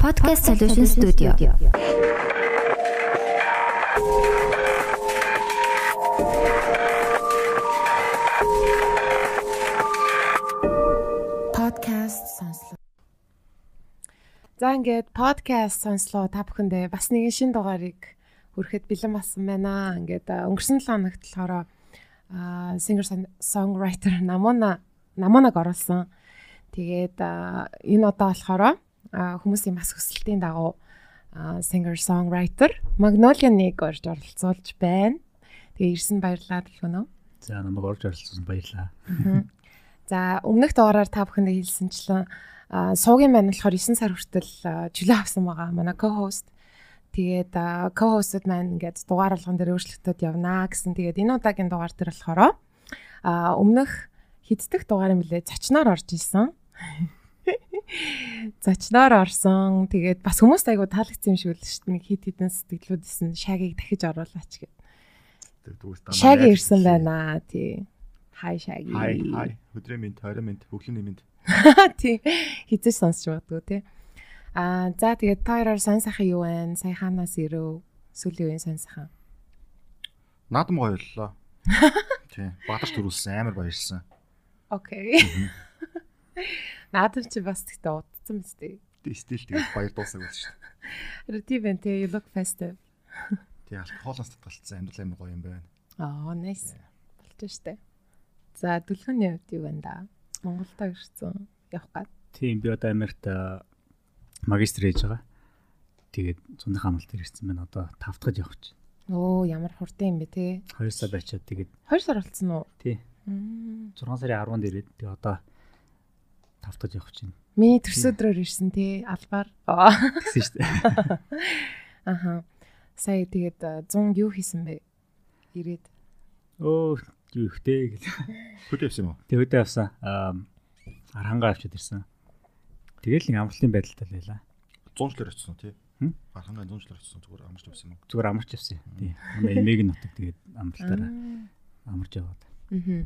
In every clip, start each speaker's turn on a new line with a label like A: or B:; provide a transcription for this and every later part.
A: Podcast Solution Studio. Podcast сонслоо.
B: За ингээд подкаст сонслоо та бүхэндээ бас нэгэн шин дугаарыг хүрэхэд бэлэн болсон байна. Ингээд өнгөрсөн 7 хоногт болохоор а singer songwriter Намона Намонаг оруулсан. Тэгээд энэ удаа болохоор хүмүүсийн бас хүсэлтийн дагуу singer songwriter Magnolia-нэг орж оролцуулж байна. Тэгээ ирсэн баярлалаа төлөвнө.
C: За намайг орж оролцсон баярлаа.
B: За өмнөх дугаараар та бүхэндээ хэлсэнчлэн суугийн маань болохоор 9 сар хүртэл чөлөө авсан байгаа. Манай co-host тэгээд а, co-hostуд маань ингээд дугаар алган дээр өөрчлөлтөд явнаа гэсэн. Тэгээд энэ удаагийн дугаар дээр болохоор өмнөх хиддэх дугаарын мөлий зочноор орж исэн. Зочноор орсон. Тэгээд бас хүмүүст айгу таалагдсан юм шиг л шүү дээ. Нэг хит хитэн сэтгэлүүд исэн шагийг дахиж оруулаач гэд. Шаги ирсэн байна. Тий. Хай шаги.
D: Хай хай. Өдрийн минь, тойрон минь, бүхлөний минь.
B: Тий. Хизэж сонсч байгадгүй тий. Аа за тэгээд та хоёроор сайн сайхан юу вэ? Саяханаас ирөө. Сүүлийн үеийн сайн сайхан.
D: Наадам гоё боллоо. Тий. Бадарч төрүүлсэн амар баярлсан.
B: Окей. Наадам чи бас тэгтээ удцсан биз дээ.
D: Стил тэгээд баяр дуусах байсан шүү дээ.
B: Ретивен тий you look festive.
D: Тий алкоголоос татгалцсан амьдрал амар гоё юм байна.
B: Аа nice. Болж штэ. За дүлхөний хувьд юу байна да? Монголдо ирсэн. Явах гад.
C: Тийм би одоо Америкт магистр хийж байгаа. Тэгээд зуны хамлалт ирсэн байна. Одоо 5 дахад явах гэж.
B: Оо ямар хурдан юм бэ те.
C: 2 сар байчаад тэгээд
B: 2 сар болцсон уу?
C: тий
B: Мм.
C: 6 сарын 10-нд ирээд тэгээд одоо 5 дахад явах байна.
B: Миний төрсөдрөөр ирсэн те албаар. Аа.
C: Тэгсэн шүү дээ.
B: Аха. Сая тэгээд 100 юу хийсэн бэ? Ирээд.
C: Өө юу ихтэй гэл.
D: Хөдөө явсан юм уу?
C: Тэгээд явсан. Аа архангаа авчид ирсэн. Тэгэл нэг амралтын байдалтай л байлаа.
D: 100 жилээр очсон тий.
C: Хм?
D: Гархангаа 100 жилээр очсон зүгээр амарч явсан юм уу?
C: Зүгээр амарч явсан. Тий. Манай эмээг нь нутаг тэгээд амралтаараа амарч яваад.
B: Аа.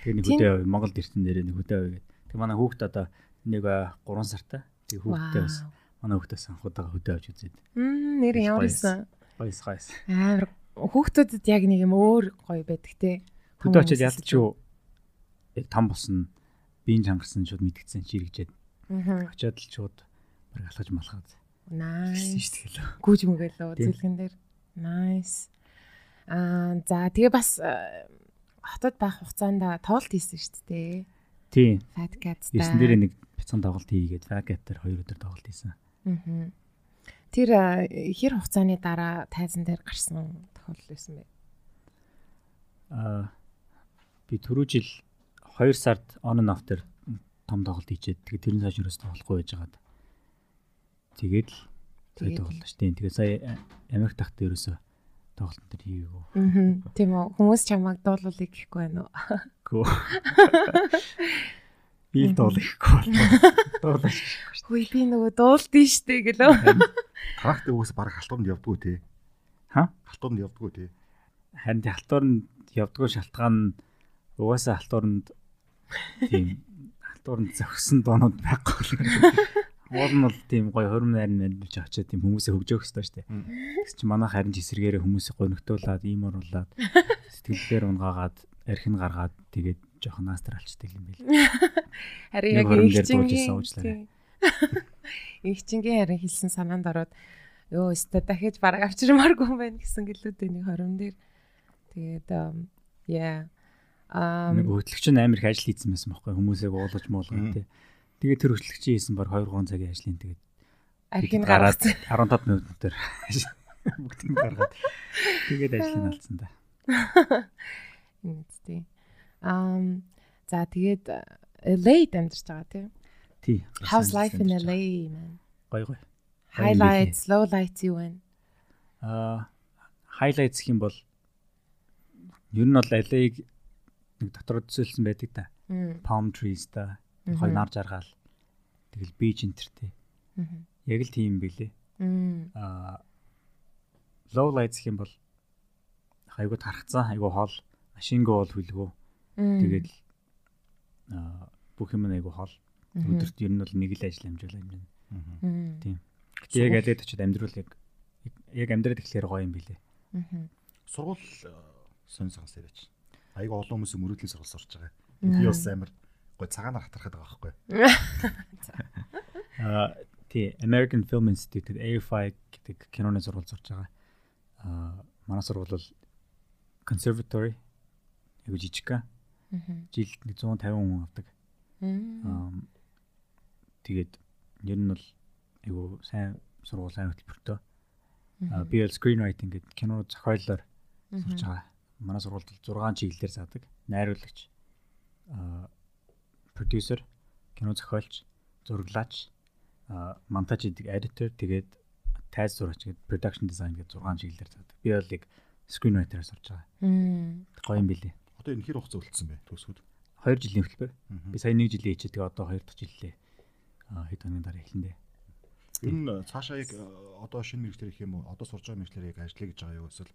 C: Тэгээ нэг хөдөө. Монголд ирсэн нэрээ нэг хөдөө авъя гэдэг. Тэг манай хүүхд одоо нэг 3 сартай. Тэг хүүхдтэй бас манай хүүхдээс анхудаага хөдөө авч үзээд.
B: Мм нэр ямар исэн?
C: Баяс гайс.
B: Амар хүүхдүүдэд яг нэг юм өөр гоё байдаг те.
C: Хөдөө
B: хүмүүсээс
C: ялт шүү. Яг там болсон. Биеийн чангарсан шууд мэдгдсэн чирэгжээд.
B: Аа.
C: Очиод л шууд баг алхаж малхаад.
B: Nice. Гүүж мөглөө
C: Тийм.
B: зүлгэн дээр. Nice. Аа за тэгээ бас э, хотод байх хугацаанд тоглолт хийсэн шүү дээ.
C: Тийм.
B: Fat Cats.
C: Ирсэн дээр нэг бяцхан тоглолт хийгээд Vagate-аар 2 өдөр тоглолт хийсэн.
B: Аа. Тэр хэр хугацааны дараа тайзан дээр гарсан тохиолдол байсан бэ?
C: Аа би түрүү жил 2 сард on and off дээр том тоглолт хийчээд тэгээд тэрний цааш юуроос тоглохгүй байж байгаад. Тэгээд л
B: Тэгээд
C: тоглолт шүү дээ. Тэгээд сая Америк тахт ерөөсө тоглолт дээр хийгээгүй.
B: Аа. Тийм үү. Хүмүүс чамайг дуулуулыг гэхгүй байна уу?
C: Гүү. Би л доол ихгүй болоо. Дуулаач.
B: Хөөе би нөгөө дуулдсан штэ гэлөө.
D: Тракт өөс баг халтууранд явдггүй тий.
C: Ха?
D: Халтууранд явдггүй тий.
C: Харин халтуурнд явдггүй шалтгаан нь угаасаа халтуурнд тийм халтуурнд зөгсөн доонууд байхгүй. Уул нь бол тийм гоё хурим найрн мэдвч очиад тийм хүмүүсээ хөгжөөх хэрэгтэй шүү дээ. Тэгс чи манай харин ч эсэргээрээ хүмүүсийг гонигтуулаад ийм оруулаад сэтгэлээр унгаагаад архин гаргаад тэгээд жоохон наастар алчдаг юм байл.
B: Харин яг ихчингийн. Ихчингийн харин хэлсэн санаанд ороод ёо өстө дахиж бараг авчирмааргүй юм байна гэсэн гэлүүдээ нэг хорон дээр. Тэгээд um, yeah.
C: Нэг хөтлөгч нь амар их ажил хийсэн байсан байхгүй хүмүүсээ уулгаж муулгаж
D: Мм.
C: тий. Тэгээд тэр хөтлөгчийн хийсэн баг 2 3 цагийн ажлын тэгээд
B: архин
C: гараад
B: гараад
C: 15 минут дээр бүгдийг гаргаад тэгээд ажлыг алдсан да.
B: үнэтэй. Um за тэгээд LA-д амьдарч байгаа тийм.
C: Тий.
B: How's life in LA man?
C: Гой гой.
B: Highlights, lowlights юу вэ?
C: Аа highlights гэх юм бол ер нь бол LA-г нэг дотор төсөөлсөн байдаг да. Palm trees да. Хой нар жаргаал. Тэгэл beach энтертэй.
B: Мгм.
C: Яг л тийм байлээ.
B: Мм.
C: Аа low lights гэх юм бол айгуу тархацсан, айгуу хол, машингүй бол хүлгөө. Тэгэл аа бүх юм айгуу хол. Өдөрт ер нь бол нэг л ажил амжуулаа юм байна. Тийм. Гэтэ яг алээд очиод амьдрал яг яг амьдраад эхлэхээр гоё юм билэ.
B: Аа.
D: Сургууль сонь сонсоор яач. Аяга олон хүмүүс мөрөөдлийн сургууль сурч байгаа. Би бас амар гой цагаанаар хатархад байгаа байхгүй.
C: Аа тий American Film Institute AFI гэдэг киноны сургууль сурч байгаа. Аа манай сургууль бол conservatory яг жижиг.
B: Аа.
C: Жилд 150 хүн авдаг. Аа тэгээд ер нь бол айгу сайн сургууль сайн хөтөлбөртөө. Аа би бол screenwriting гэдэг кино зохиолоор сурч байгаа. Манай сургуульд 6 чиглэлээр заадаг. Найруулагч, аа продюсер, кино зохиолч, зураглаач, аа монтаж гэдэг editor тэгээд тайз зурагч гэдэг production design гэдэг 6 чиглэлээр заадаг. Би бол яг screenwriter-аар сурч байгаа. Гоё юм билий.
D: Одоо энэ хэр хугацаа үлдсэн бэ төгсгүүд?
C: 2 жилийн хөтөлбөр. Би сая 1 жилийн хийчээ тэгээ одоо 2 дахь жилээ. Аа хэд хоногийн дараа эхлэндээ.
D: Ер нь цаашаа яг одоо шинэ мэрэгчлэр их юм уу? Одоо сурж байгаа мэрэгчлэр яг ажиллая гэж байгаа юу? Эсвэл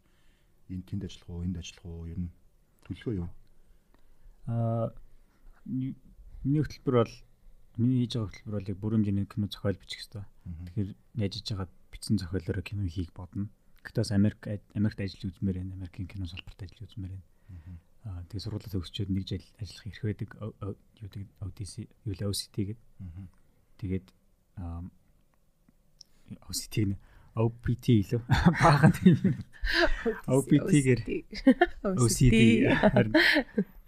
D: энэ тэнд ажиллах уу, энд ажиллах уу? Ер нь төлөвлөгөө юу?
C: Аа миний хөтөлбөр бол миний хийж байгаа хөтөлбөр бол яг бүрэн хэмжээний кино зохиол бичих хэрэгтэй. Тэгэхээр хийж байгаа бичсэн зохиолоор кино хийх бодно. Гэхдээ бас Америк Америкт ажиллаж үзмээр байна. Америкийн кино салбарт ажиллаж үзмээр байна. Аа тэгээ сургуулаа төгсчөөд нэг жил ажиллах эрх байдаг. Юу гэдэг ODC, юу л OCT гэдэг. Тэгээд аа OCT нэ OPT илүү баахан тийм. OPT-гэр OCD. харин-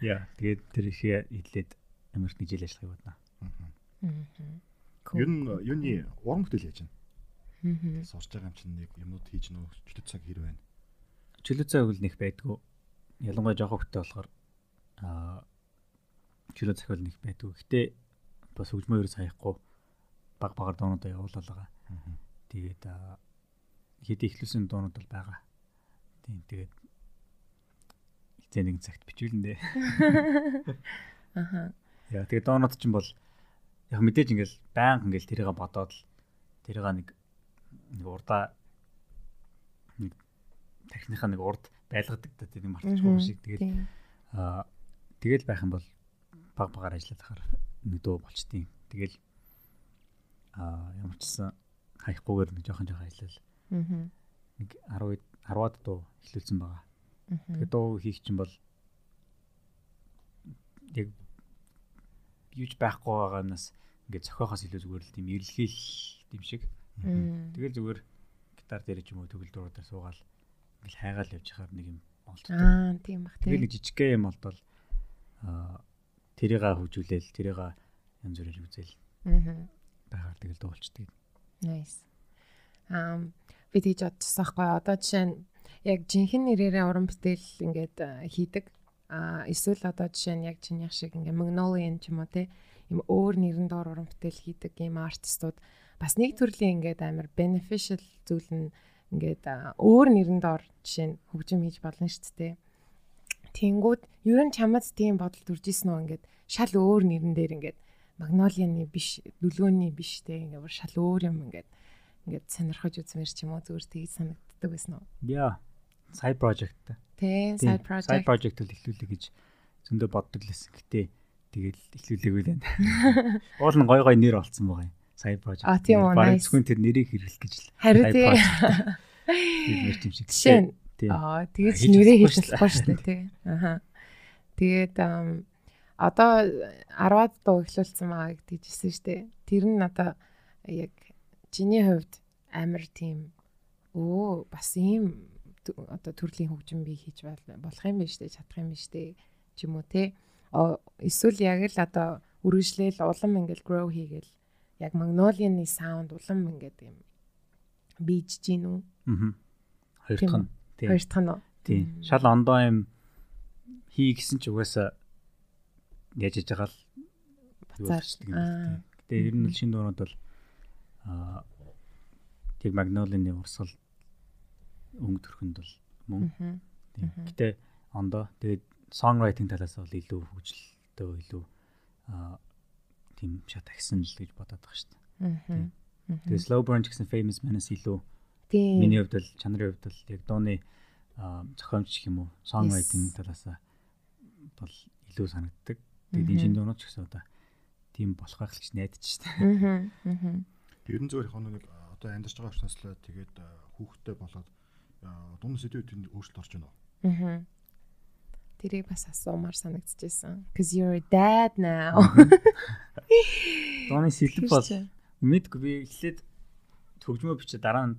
C: Яа, тэгээд тэр ихээ идлээд Америк нэг жил ажиллахыг бодно.
D: Ер нь э, юуны уран бүтээл яаж байна?
B: Мм.
D: Сурж байгаа юм чинь нэг юмнууд хийж нөө чөлөө цаг хэр байна?
C: Чөлөө цай үйл нэх байдгүй. Ялангуяа жоохон хөтэ болохоор аа чөлөө цахил нэх байдгүй. Гэтэ бас хөгжмөө ерөөс хаяхгүй баг багаар доонуудаа явуулаад байгаа. Тэгээд аа хэд ихлүүлсэн доонууд бол байгаа. Тийм тэгээд хизээ нэгэн цагт бичүүлэндээ.
B: Аха.
C: Яа тэгээд доонууд чинь бол яг мэдээж ингээл байнга ингээл тэрийг бодоод л тэрийг нэг нэг урдаа нэг техникаа нэг урд байлгадаг та тийм мартчихгүй шиг тэгээд
B: Тийм.
C: аа тэгэл байх юм бол баг багаар ажиллаад ахаар нэг дуу болчтiin. Тэгэл аа ямар ч гэсэн хаяггүйгээр нэг жоохон жоохон ажиллал нэг 10 10-аад дуу эхлүүлсэн байгаа.
B: Мм.
C: Тэгээд дуу хийх чинь бол яг юуж байхгүй байгаанаас ингээд зохиохоос илүү зүгээр л тийм эрэлхийл тийм шиг. Тэгэл зүгээр гитар дээр ч юм уу төгөл дуруудаар суугаал ингээл хайгаал явж хахаар нэг юм болчтой.
B: Аа, тийм бах тийм.
C: нэг жижигхэн юм болтол аа тэрийга хөгжүүлээл тэрийга янз бүрээр үзэл
B: Мм.
C: байгаар тэгэл дуулцдаг.
B: Nice. Ам би тийж бодчихсон байхгүй одоо жишээ нь яг жинхэнэ нэрээрээ уран бүтээл ингээд хийдэг. А эсвэл одоо жишээ нь яг чинийх шиг ингээд Magnolian ч юм уу те юм өөр нэрэн доор уран бүтээл хийдэг юм артистууд бас нэг төрлийн ингээд амар beneficial зүйл нь ингээд өөр нэрэн доор жишээ нь хөгжим хийж болно шүү дээ. Тэнгүүд ер нь чамд тийм бодол төрж исэн үү ингээд шал өөр нэрэн дээр ингээд Magnolian-ы биш, дүлгөөний биш те ингээд шал өөр юм ингээд ингээд сонирхож үзмээр ч юм уу зүгээр тгийж санагддаг байсан уу?
C: Яа. Side project.
B: Тэ
C: Тийм,
B: side project.
C: Side project л эхлүүлэх гэж зөндөө боддог лсэн. Гэтэ тэгэл эхлүүлээгүй л байна. Уул нь гой гой нэр олцсон байгаа юм. Side project.
B: А, тийм үү,
C: Бараг зөвхөн тэр нэрийг хэрэглэх гэж л.
B: Харин тий.
C: Тийм нэр юм шиг.
B: Жишээ нь
C: Тийм.
B: аа тэгээд нэрээ
C: чадахгүй шүү дээ.
B: тий. Аха. Тэгээд одоо 10-аад дуу эхлүүлсэн байгаа гэдэгжсэн шүү дээ. Тэр нь одоо яг чиний хувьд амар тийм өө бас ийм одоо төрлийн хөгжим би хийж бол- болох юм биш үү чадах юм биш үү ч юм уу те эсвэл яг л одоо үргэлжлээл улам ингээл grow хийгээл яг Magnolian-ы sound улам ингээд юм бийж гин үү
C: Аа. Хоёр
B: Тийм
C: дахь нь. Тийм.
B: хоёр дахь нь
C: Тийм. Шал ондоо юм хий гэсэн ч угаасаа яаж яж байгаа л болчихдаг юм
B: Аа.
C: байна. Гэтэ ер нь шинэ дуунууд бол аа тэг Magnolian-ы урсгал өнгө төрхөнд бол мөн. Тийм. Гэтэ ондоо тэгээд songwriting талаас бол илүү хөгжилтэй илүү аа тийм шат агсан л гэж бодоод байгаа шүү дээ. Тэгээд slow burn гэсэн famous menace илүү
B: Тийм.
C: Миний хувьд л чанарын хувьд л яг дууны аа, зохиомж юм уу songwriting
B: Yes.
C: талаасаа бол илүү санагддаг. Тэгээд энэ шинэ дуунууд ч гэсэн одоо тийм болох байх л гэж найдаж штэ.
B: Мгм. Мгм.
D: Ер нь зөвхөн яг нэг одоо амьдарч байгаа учраас л тэгээд хүүхдтэй болоод дунд сэдвүүд тэнд өөрчлөлт орж байна уу?
B: Аа. Тэрийг бас асуумаар санагдчихсэн. Cuz you're a dad now.
C: Дооны сэлб бол мэдгүй би эхлээд төгжмөө бичээ дараа нь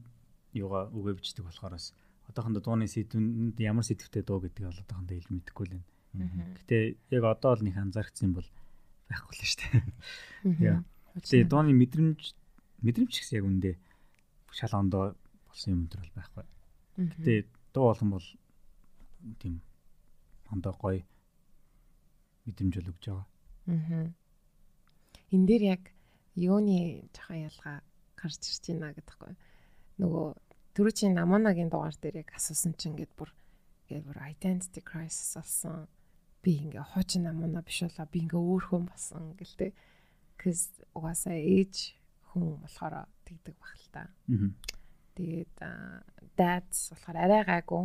C: юугаа үгээ бичдэг болохоороос одоохондоо дууны сэдвэнд ямар сэдвтэй дуу гэдэг бол одоохондоо ил мэдэхгүй л байна. Гэтэ яг одоо л нэг анзаарчихсан бол байхгүй л шүү дээ. Яа. Тэгээ дууны мэдрэмж мэдрэмж гэсэн яг үндэ шал ондоо болсон юм өндөр бол байхгүй. Гэтэ дуу болгон бол тийм ондоо гоё мэдрэмж л өгч байгаа.
B: Аа. Эн дээр яг юуны жоохон ялгаа гарч ирж байна гэдэгхгүй. Нөгөө түрүүчийн Намонагийн дугаар дээр яг асуусан чинь ингээд бүр ингээд бүр identity crisis болсон. Би ингээ хуучин Намона биш болоо би ингээ өөр хүн болсон гэлтэй. Cuz угаасаа ээж хүн болохоор тэгдэг баг л та.
C: Аа.
B: Тэгээд dads болохоор арай гайгүй.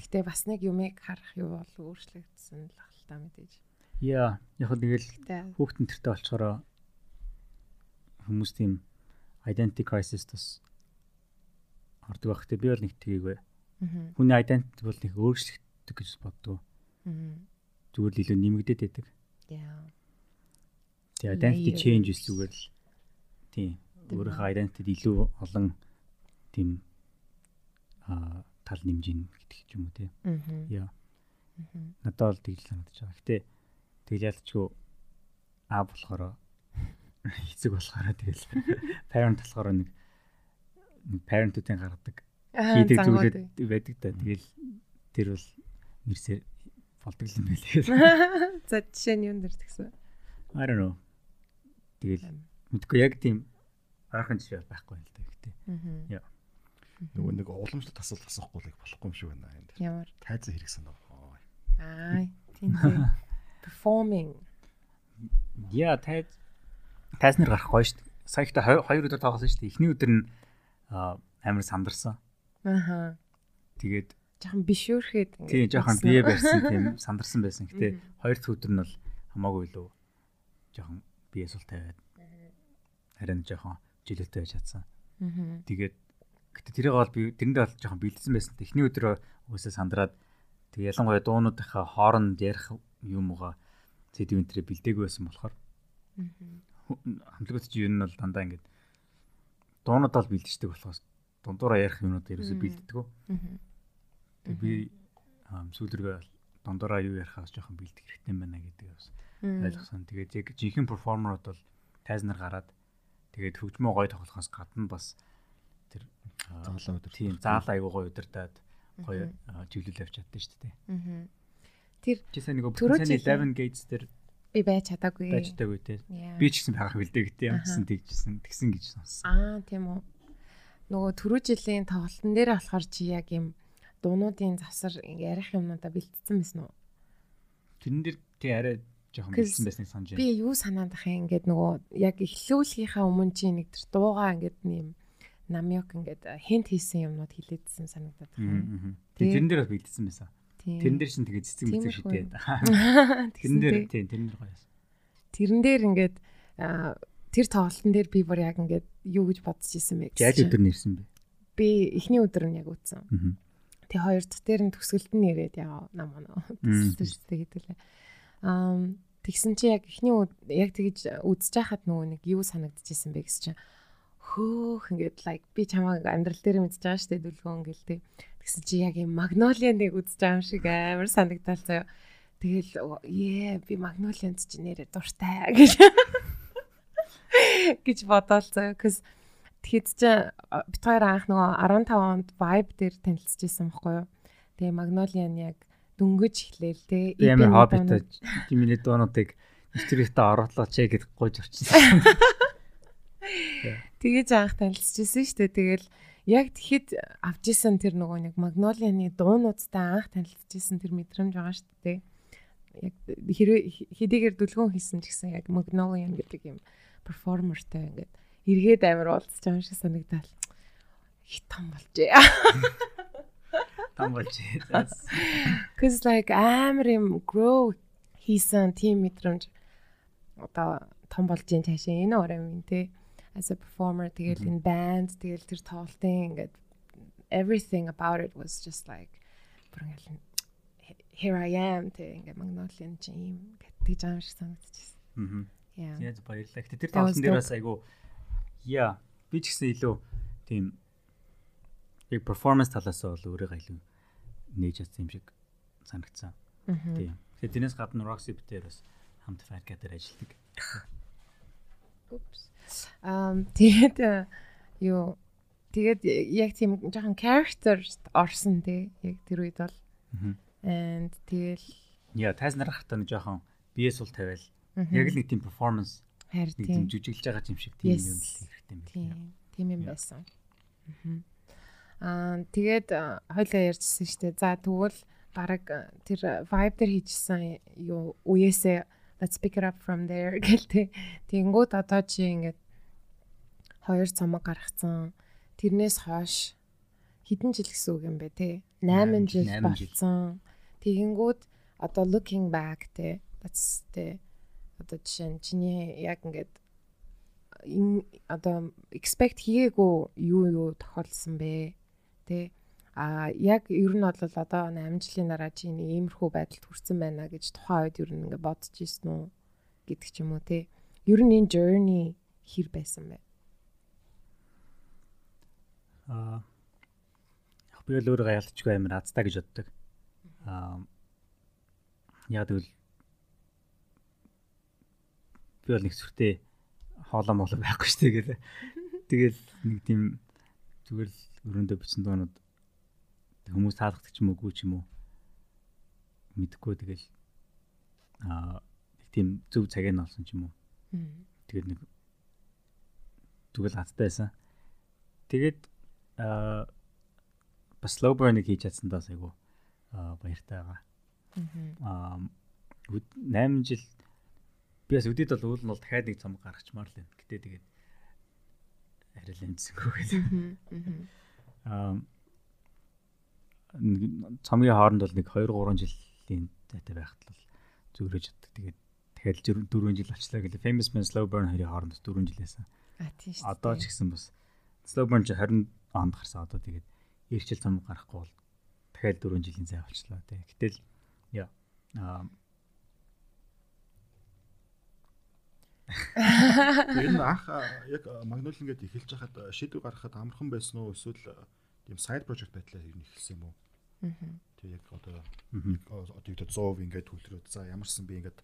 B: Гэтэ бас нэг юмыг харах юу бол өөрчлөгдсөн л та мэдээж.
C: Яа, яг л тэгэл хүүхдэн төртөө олцохороо хүмүүс тийм identity crisis тус ордог байх. Тэ би бол нэг тгийгвэ. Хүний identity бол нэг өөрчлөгддөг гэж боддог. Зүгээр л илүү нэмэгдээд байдаг.
B: Яа.
C: Тэгээ identity changes зүгээр л тийм өөрийнхөө identity илүү олон тийм а тал нэмжин гэдэг ч юм уу тий. Яа. Надад бол тэгж санагдаж байгаа. Гэтэ тэгэл ялчгүй а болохоор эцэг болохоор тэгэл parent болохоор нэг parent-уудын гаргадаг хийдэг зүйлүүд байдаг да. Тэгэл тэр бол мэрсээр болдог юм байлээ.
B: За жишээ нь юун дээр тэгсэн.
C: I don't know. Тэгэл мэдгүй яг тийм ойрхон жишээ байхгүй л да гэхдээ.
B: Аа.
C: Яа.
D: Нөгөө нэг уламжлалт асуулт асуухгүй л болохгүй юм шиг байна энэ.
B: Ямар?
D: Тайзан хэрэг санаа.
B: Аа, тийм дээ. Performing.
C: Яа тайз тайзнэр гарах гоё шүү дээ. Сая ихтэй хоёр хоёр өдөр тоглосон шүү дээ. Эхний өдөр нь аа, амар сандарсан.
B: Аха.
C: Тэгээд
B: Жохон бишүүрхэд
C: тийм жоохон бие барьсан тийм сандарсан байсан. Гэтэ хоёр дахь өдөр нь бол хамаагүй илүү жоохон бие сул тавиад харин жоохон жилүүтэй байж чадсан. Тэгээд гэтээ тэрийг бол би тэрэндээ бол жоохон бэлдсэн байсан. Эхний өдрөө үгүйсээ сандраад тэг ялангуяа дуунуудынхаа хооронд ярих юм угаа сэдвэнтрээ бэлдээгүй байсан болохоор
B: Мгм.
C: хамтлагууд чи юу нь бол дандаа ингээд дуунуудаа л бэлдчихдэг болохоос дундуура ярих юмнууд ерөөсөө
B: Мм.
C: бэлддэг.
B: Мгм.
C: Тэг би сүүлргээ дундуура юу ярихаас жоохон бэлдэх хэрэгтэй байна гэдэг бас ойлгосон. Тэгээд яг жинхэнэ перформерууд бол тайзнаар гараад тэгээд хөгжмөө гоё тоглохоос гадна бас тэр аа,
D: Заалаа өдөр.
C: тийм заалаа аягүй гоё удирдаад гоё аа, живлэл авч чадсан шүү дээ.
B: Мгм.
C: Чи сайн нэг бүтэн
B: жилийн-
C: 11 gates дээр
B: Би байж чадаагүй.
C: байж те.
B: Яа.
C: Би ч гэсэн байгаах бэлдээ гэтээ
B: Аха.
C: ямарсан тэгжсэн тэгсэн гэж сонссон.
B: Аа, тийм үү. Нөгөө түрүү жилийн тоглолтын дээр болохоор чи яг юм дуунуудын завсар ярих юмнуудаа бэлтцсэн байсан уу?
C: Тэрэн дээр тий арай жоохон бэлдсэн байсныг санаж
B: Би
C: байна.
B: юу санаад ах юм ингээд нөгөө яг эхлүүлгийнхаа өмнө чи нэг тэр дуугаа ингээд нэм намёк ингээд хинт хийсэн юмнууд хилээдсэн санагдаад байна.
C: Тэрэн дээр бас бэлдсэн байсан.
B: Тийм.
C: Тэрэн дээр шин тэгээ цэцэг мэцэг шидээд.
B: Тэрэн
C: дээр
B: дээр
C: тий тэрэн дээр гоё.
B: тэрэн дээр ингээд тэр тоглолтын дээр би бүр яг ингээд юу гэж бодож исэн бэ
C: Яаж өдөр нэрсэн бэ?
B: би эхний өдөр нь яг үтсэн. Тэгээ хоёр дахь дээр нь төгсгөлт нь ирээд яа нам аа төгсөлт шүү дээ гэдэлээ. Аа тэгсэн чи яг эхний яг тэгж үзэж байхад нөгөө нэг юу санагдчихсэн бэ гэсэн чинь хөөх ингээд like би чамайг амьдрал дээр мэдчихэж байгаа шүү дээ дүлгөөн гэл тээ. Тэгсэн чи яг юм магнолианыг үзэж байгаа юм шиг амар санагдал заяа. Тэгэл ээ би магнолианд чи нэрээ дуртай гэж гэж бодоол заяа. Cuz тэгэхэд чи бит хоёр анх нөгөө 15 онд vibe дээр танилцчихсан байхгүй юу? Тэгээ магнолиан яг дөнгөж эхлээл те.
C: Би амар хоббитой тимний дуунуудыг нэвтрүүлэгтээ оруулаач гэж гойж орчихсон.
B: Тэгэж анх танилцчихсан шүү дээ. Тэгэл яг тэгэхэд авч исэн тэр нөгөө нэг магнолианы дуунуудтай анх танилцчихсан тэр мэдрэмж байгаа шүү дээ. Яг хэрвээ хэдийгээр дүлгөөн хийсэн ч гэсэн яг магнолиан гэдэг юм перформертэй ингээд эргээд амар уулзч байгаа шиг санагдал. Их том болжээ.
C: Там болж.
B: Cuz like амар юм grow хийсэн тийм мэдрэмж одоо том болж ийн цаашаа энэ орой минь те. As a performer тэгэл энэ band тэгэл тэр тоглолтын ингээд everything about it was just like бүр ингээл here I am тэг ингээд Magnolia чинь ийм гэтэж аим шиг санагдчихсан.
C: Аа.
B: Yeah.
C: яаж баярлалаа. Гэтэ тэр тоглолтын дээр бас айгу яа би ч гэсэн илүү тийм яг перформанс талаас нь бол өөрийгөө илүү нээж чадсан юм шиг санагдсан. Тийм. Тэгэхээр тэрнээс гадна Roxy битээр бас хамт Fat дээр ажилладаг.
B: Oops. Um тэгээд э, юу тэгээд яг тийм жоохон character орсон тий яг тэр үед бол. And тэгэл
C: Яа, тайзнарах хатаа жоохон биеэ сул тавиал. Яг л нэг тийм перформанс
B: харин тийм.
C: жүжиглж байгаа юм шиг тийм юм л хэрэгтэй юм байна.
B: тийм юм байсан. Аа тэгээд э, хоёлаа ярьжсэн шүү дээ. За тэгвэл баг тэр vibe дээр хийжсэн юу үеэсээ let's pick it up from there гэлтэй. Тэнгүүд одоо чи ингээд хоёр цомог гаргацсан. Тэрнээс хойш хэдэн жил гэсэн үг юм бэ те? 8 жил болсон. Тэгэнгүүт одоо looking back те. That's те. Одоо жишээ нь чиний яг ингээд ин одоо expect хийгээгүй юу юу тохиолдсон бэ? Тэ а яг ер нь бол одоо 8 жилийн дараа чи нэг иймэрхүү байдалд хүрсэн байна гэж тухайн үед ер нь ингээд бодож ирсэн үү гэдэг ч юм уу те. Ер нь энэ journey хэр байсан бэ?
C: Аа. Би л өөрөө ялцчихгүй амар азтай гэж боддог. Аа. Яг тэгвэл би бол нэг сүртэй хоолоо молоо байхгүй шүү дээ гэл. Тэгэл нэг тийм зүгээр л өрөөндөө бичсэн дуунууд хүмүүс таалагдчих юм уугүй ч юм уу мэдхгүй тэгэл аа тийм зөв цагийг нь олсон ч юм уу. Тэгээд нэг тэгэл хаттай байсан. Тэгээд аа бас slow burn-ыг хийж чадсандаа айгу аа баяртай байгаа. Аа 8 жил би бас өдөрт бол уул нь бол дахиад нэг цомог гаргачмаар л байна. Гэтэ тэгээд арай л эмзэнгүү гэдэг. Аа нэг цомгийн хооронд бол нэг 2 3 жилийн тайтай байхад л зүгрэж чаддаг. Тэгээд дахиад 4 жил болчлаа гэлээ. Famous Man Slow Burn хоёрын хооронд 4 жил байсан.
B: А тийм шүү.
C: Одоо ч гэсэн бас slow burn чи 20 онд гарсан одоо тэгээд ирчил цам гарахгүй бол дахиад 4 жилийн зай болчлоо тий. Гэтэл яа аа
D: Тэр нь анх а, яг Magnolia ингээд эхэлж хахад шийдвэр гаргахад амархан байсан уу эсвэл тийм side project байдлаар ер нь эхэлсэн юм уу? Тэг яг одоо одоо яг 100% ингээд төлрөөд за ямарсан би ингээд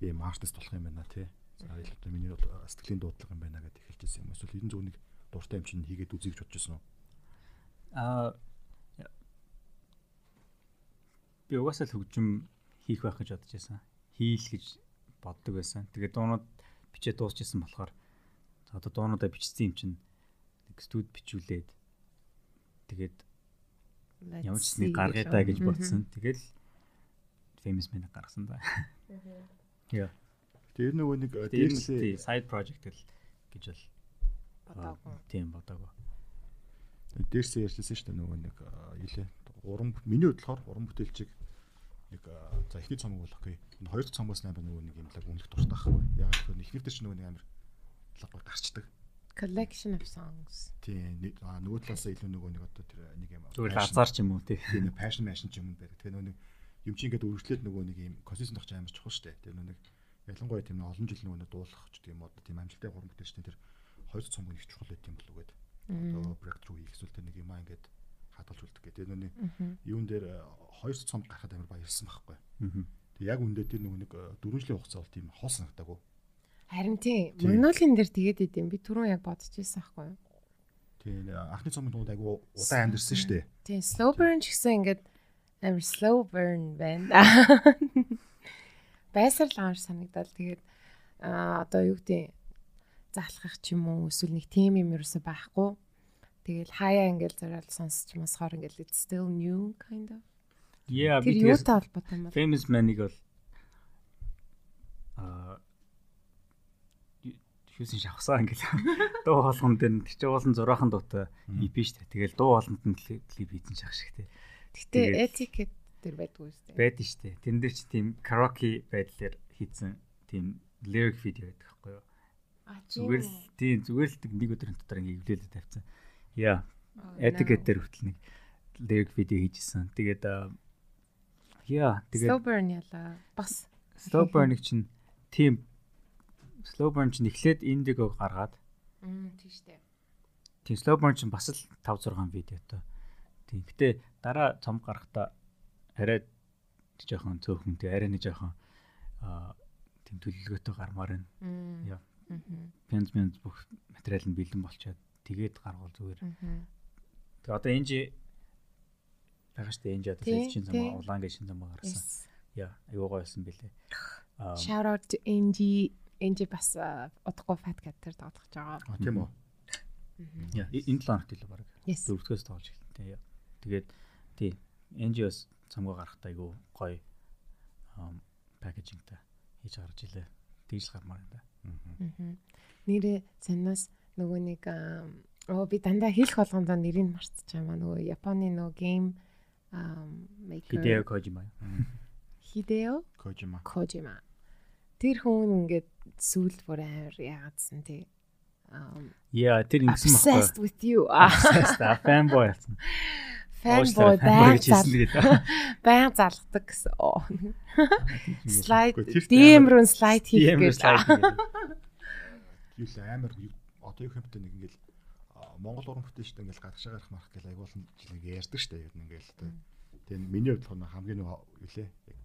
D: ийм артист болох юм байна тий. За яг одоо миний бол сэтгэлийн дуудлага юм байна гэдээ эхэлж ирсэн юм. Эсвэл ерэн зөв нэг дуртай юм чинь хийгээд үзье гэж бодож байсан уу?
C: аа би угаасаа л хөгжим хийх байх гэж бодож байсан. Хийл гэж боддог байсан. Тэгээд дуунууд бичээ дуусчихсан болохоор за одоо дуунуудаа бичсэн юм чинь нэг студ бичүүлээд тэгээд ямар ч нэг гаргая даа гэж бодсон. Тэгэл famous man гаргасан да. Яа.
D: Тэр нөгөө нэг дээрсээ
C: side project л гэж бол
B: Бодоогүй.
C: тийм бодоагүй.
D: дээрсээ ярьжсэн шүү дээ нөгөө нэг а, илээ. Уран миний хувьд болохоор уран бүтээлчийг нэг за эхний цомог болох гээ. Энэ хоёр цомгоос амар нөгөө нэг юм лаг үнэлэх дуртай байхгүй. Яг л эхнийх дээр ч нөгөө нэг амар лаг гарчдаг.
B: Collection of songs.
D: Тийм нөгөө талаасаа илүү нөгөө нэг одоо тэр нэг юм
C: Зүгээр л
D: passion-
C: азар ч юм уу тий.
D: тийм passion passion ч юм байдаг. Тэгээ нөгөө нэг юм чи ингээд үргэлжлээд нөгөө нэг юм consistent байх чинь амар чухал шүү дээ. Тэр нөгөө нэг ялангуяа тийм олон жил нөгөө нэг дуулах ч тийм одоо тийм амжилттай гурван бүтээлчтэй тэр хоёр цомог нэг чухал байт юм болов уу гэдэг. Одоо breakthrough хийх эсвэл тэр нэг юм аа ингээд хадгалж үлдэх гэдэг. Тэр нөгөө нэг юун дээр э, хоёр цомог гарахад амар баярлсан байхгүй. Тэг яг үндэ тэр нөгөө нэг э, дөрвөн жилийн хугацаа бол тийм хол санагдаагүй.
B: Харин тийм.
D: Тийм.
B: Magnolia дээр тэгээд идэм. Би түрүүн яг бодож ирсэн байхгүй юу?
D: Тийм анхны цомог нөгөө айгу удаан амьдэрсэн шүү дээ.
B: Тийм, slow burn ч гэсэн ингээд амар slow burn байна. Байсаар л амар санагдал. Тэгээд аа одоо юу гэдэг заалхах ч юм уу эсвэл нэг тим юм ерөөсөй байхгүй. Тэгэл хаяа ингээл зориул сонсч масхаар ингээл it's still new kind of.
C: Yeah, би
B: бол?
C: famous man-ыг бол аа хүйсэн шавхсаа ингээл дуу хоолгон дээр нь тэр чинь уулын зураахан дуутай EP шүү дээ. Тэгэл дуу хоолнд нь клип хийсэн шах шиг тий.
B: Гэтэ etiquette тэр байдгүй үстэй.
C: Байдэн шүү дээ. Тэн дээр чи тийм karaoke байдлаар хийсэн тийм lyric video байдаг байхгүй юу?
B: А
C: Зүгээр л тийм зүгээр л нэг өдрийн дотор ингээ эвлэлээ тавьсан. Яа. Etiquette дээр хүртэл нэг lyric видео хийжсэн. Тэгээд яа тэгээд
B: Slow burn яла. Бас
C: slow burn-ыг чинь тийм slow burn чинь эхлээд indigo гаргаад
B: Мм тийштэй.
C: тийм slow burn чинь бас л 5 6 видеотой. Тийм. Гэтэ дараа цом гарахта арай жоохон цөөхөн тийм арай нэг жоохон аа тийм төлөвлөгөөтэй гармаар байна. Яа.
B: Мгм.
C: Пянз пянз бүх материал нь бэлэн болчоод тэгээд гаргуул зүгээр. Тэгээ одоо энэ жи байгаа штэ энэ жи одоо
B: Тийм,
C: шин
B: тийм.
C: зам улаан гэж шин зам гаргасан.
B: Yes.
C: Яа, аюугаа байсан бэлээ.
B: Shout out to NG NG бас удахгүй fat cat тэр тоглож байгаа.
D: А тийм үү.
C: яа, энэ 7 хоногт илүү баг.
B: Yes.
C: Дөрөвдгөөс тоглож эхэлтээ. Тэгээд тий NGO-с цамгаа гарахтаа айгу гоё пакэжингтэй хийж гарч илээ. Тэгж гармаар энэ.
B: Мгм. Нэрээ санаас нөгөө нэг аа, оо би дандаа хэлэх болгондоо нэрийг мартчихсан маа нөгөө Японы нөгөө game um maker
C: Хидео Кожима.
B: Hideo
D: Kojima.
B: Kojima. Тэр хүн ингээд сүүлд бүр амар яагаадсан тий.
C: Яа, тэр ингэсэн
B: obsessed
C: баггүй.
B: with you. Ah,
C: Fanboy болсон.
B: Fanboy
C: хэлсэн тэгээд.
B: Баян залгадаг гэсэн. Слайд DM руу слайд хийх гэж.
D: Юу л амар одоо юу хэмтэй нэг ингээл Монгол уран бүтээлчтэй ингээл гадагшаа гарах марах гэл айгуулсан жил ингээ ярьдаг штэ яг ингээл тэ. Тэгээ миний хувьд болохоор хамгийн нэг юу лээ яг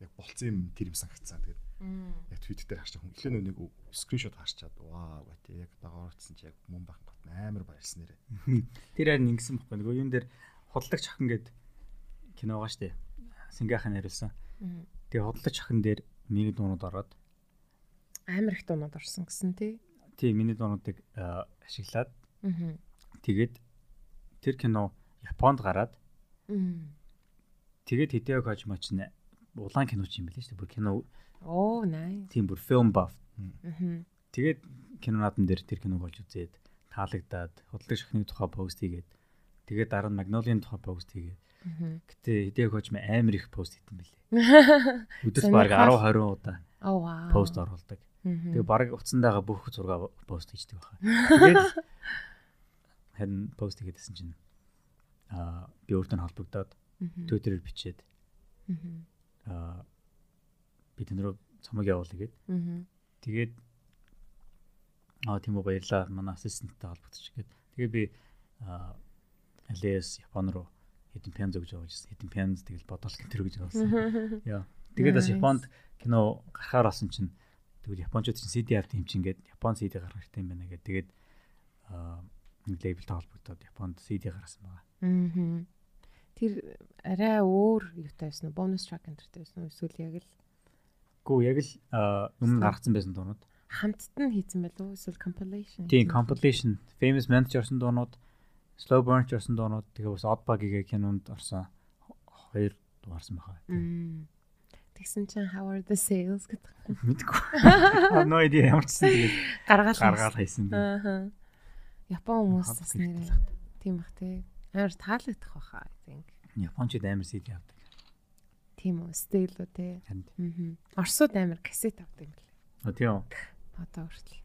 D: яг болцсон юм тэр юм санагцсан. Тэгээд яг твит дээр харчих хүн эхлээ нэг скриншот харчаад ваа гэх яг дагаорцсон чи яг мөн бах бат амар баярлсан нэрэ.
C: Тэр харин ингэсэн баггүй. Нөгөө юун дээр худалдагч охин гээд кино байгаа штэ. Сингахын хариулсан. Тэгээ худалдагч охин дээр миний дуунууд ороод
B: Амар их дуунууд орсон гэсэн тий.
C: тий миний дуунуудыг аа, ашиглаад
B: Аа.
C: тэгээд тэр кино Японд гараад тэгээд Хидео Кожима ч нэ улаан кино ч юм байл шүү дээ. Бүр кино
B: Оо, nice.
C: тийм бүр film buff.
B: Мгм.
C: Тэгээд кино наадам дээр тэр киног олж үзээд таалагдаад худалдагч охины тухай пост хийгээд тэгээд дараа нь Magnolia-ийн тухай пост хийгээд гэтээ Хидео Кожима амар их пост хийсэн байлээ. Өдөрт баг 10 20 удаа
B: Оо вау.
C: пост оруулдаг. Тэгээ баг утсандаага бүх зураг пост хийдэг байхаа. Тэгээд харин пост хийгээдсэн чинь аа би өөртөө холбогдоод. Twitter-ээр бичээд аа би тэн рүү цомог явуулъя гэд.
B: Мгм.
C: Тэгээд аа тийм үү баярлаа. Манай ассистенттай холбогдчих гээд. Тэгээд би аа LS Япон руу хэдэн пян зөвж явуулж ирсэн. Хэдэн пян тэгэл бодол гэнтэр гэж явуулсан. Яа. Тэгээд бас. Японд кино гарахаар болсон чинь тэгвэл японочууд чинь CD авт юм чинь гээд Япон CD гаргах хэрэгтэй юм байна гэдэг. Тэгээд аа нэг лейблтэй холбогдоод Японд CD гаргасан байгаа.
B: Мгм. Тэр арай өөр юутай байсан уу? Bonus track энтертэй байсан? Эсвэл яг л
C: Гүү яг л өмнө гаргацсан байсан дуунууд.
B: хамтд нь хийсэн байл уу? Эсвэл compilation?
C: Тийм compilation famous man ч орсон дуунууд, slow burn ч орсон дуунууд, тэгээ бас odd bug-ийн кинонд орсон хоёр дугаарсан байгаа.
B: үү? Мм. Тэгсэн чинь how are the sales гэдэг.
C: Мэдгүй. No idea ямар ч тэгээд
B: Гаргаал.
C: гаргаал хийсэн.
B: Аа. Япон хүмүүс бас
C: хэрэгтэй
B: нэр
C: л хат.
B: тийм бах тий. Амар таалагдах баха I think.
C: Япончууд амар CD авдаг.
B: Тийм үү? Стил үү тий.
C: Харин
B: Мгм. Оросууд амар кассет авдаг юм билээ.
C: А тийм.
B: Одоо хүртэл.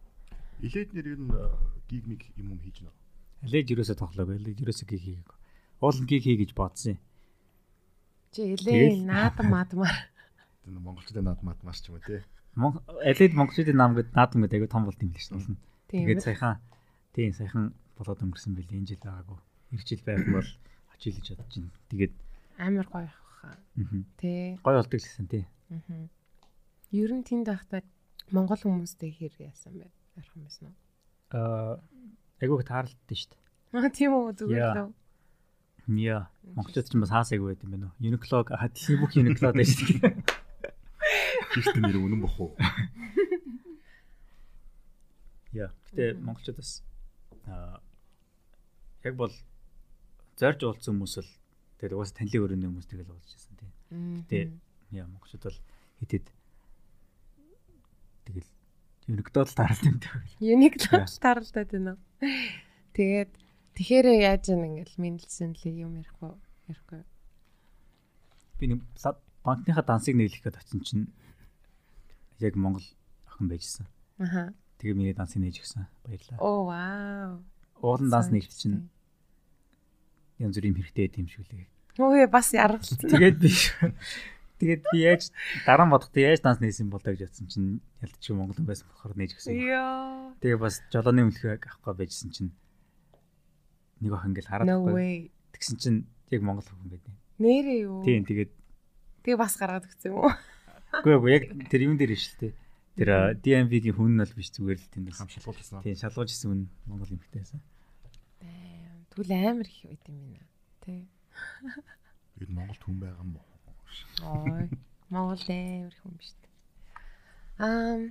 D: Илээд нэр ер нь гиг миг юм юм хийж нөө.
C: Алej юусоо тоглоагүй. Алej юусоо гиг хийгээгүй. Уул гиг хий гэж бодсон юм.
B: Чи элээ наадам маадмаар.
D: Тэр монголчуудын над мад маш ч юм уу те.
C: Алej монголчуудын нам гэдэг наадам гэдэг айгу том болт юм л шүү дээ.
B: Тийм.
C: Тэгээд саяхан тийм саяхан болоод өнгөрсөн бэл энэ жил байгаагүй. Эх жил байх бол очил гэж бодож байна. Тэгээд
B: амар гоё
C: мгм.
B: Тий.
C: гой болдог л гэсэн тий.
B: Аа. Ер нь тэнд байхдаа монгол хүмүүстэй хэр яасан бэ? Ярих юм байна уу?
C: Аа айгу таарлалтай шүү дээ.
B: Аа тийм үү зүгээр л. үү?
C: Яа. Монголчууд ч бас хаасайг байд юм байна уу? Uniqlo хадлын бүх Uniqlo дээр шүү дээ.
D: Хийхтэй нэр үнэн бох уу?
C: Яа. Гэтэ монголчууд бас аа яг бол зорж уулзсан хүмүүс л тэгээд угаасаа танилын өрөөний хүмүүс тэгэл уулзж байсан тий. Гэтэ яа монголчууд бол хитэд тэгэл Uniqlo л таарлалт юм дээ.
B: Юник
C: Яа.
B: таралтай байна уу? Тэгээд тэгэхээр яаж юм ингээл мэдлсэн л юм ярихгүй ярихгүй.
C: Би нэг банкныхаа дансыг нэглэх гээд очсон чинь яг Монгол охин байжсэн.
B: Аха.
C: Тэгээ миний данс нээж гисэн. Баярлалаа.
B: Оо вау.
C: Уулан данс нээж чинь янз бүрийн хэрэгтэй юм шиг лээ.
B: Өө бас яргалцсан.
C: Тэгээд би тэгээд би яаж дараа нь бодохдоо яаж данс нээсэн бол таа гэж бодсон чинь ялдчих Монголын байсан болохоор нээж гисэн.
B: Йоо.
C: Тэгээ бас жолооны үлхэг авахгүй байжсэн чинь нэг охин ингээл хараад байхгүй. Тэгсэн чинь яг монгол хүн байдаг.
B: Нэрээ юу?
C: Тийм тэгээд
B: Тэгээ бас гаргаад өгсөн юм уу?
C: үгүй үгүй яг тэр юм дээр шүү дээ. Тэр DMV-гийн хүн нь бол биш зүгээр л тэндээс.
D: хам шалгуулсан.
C: Тийм шалгууж исэн хүн монгол байсан.
B: Тэгвэл амар их байт юм байна. Тэ.
D: Бид Монголд хүн байгаа уу?
B: Ой. Монгол амар хүн биш үү? Ам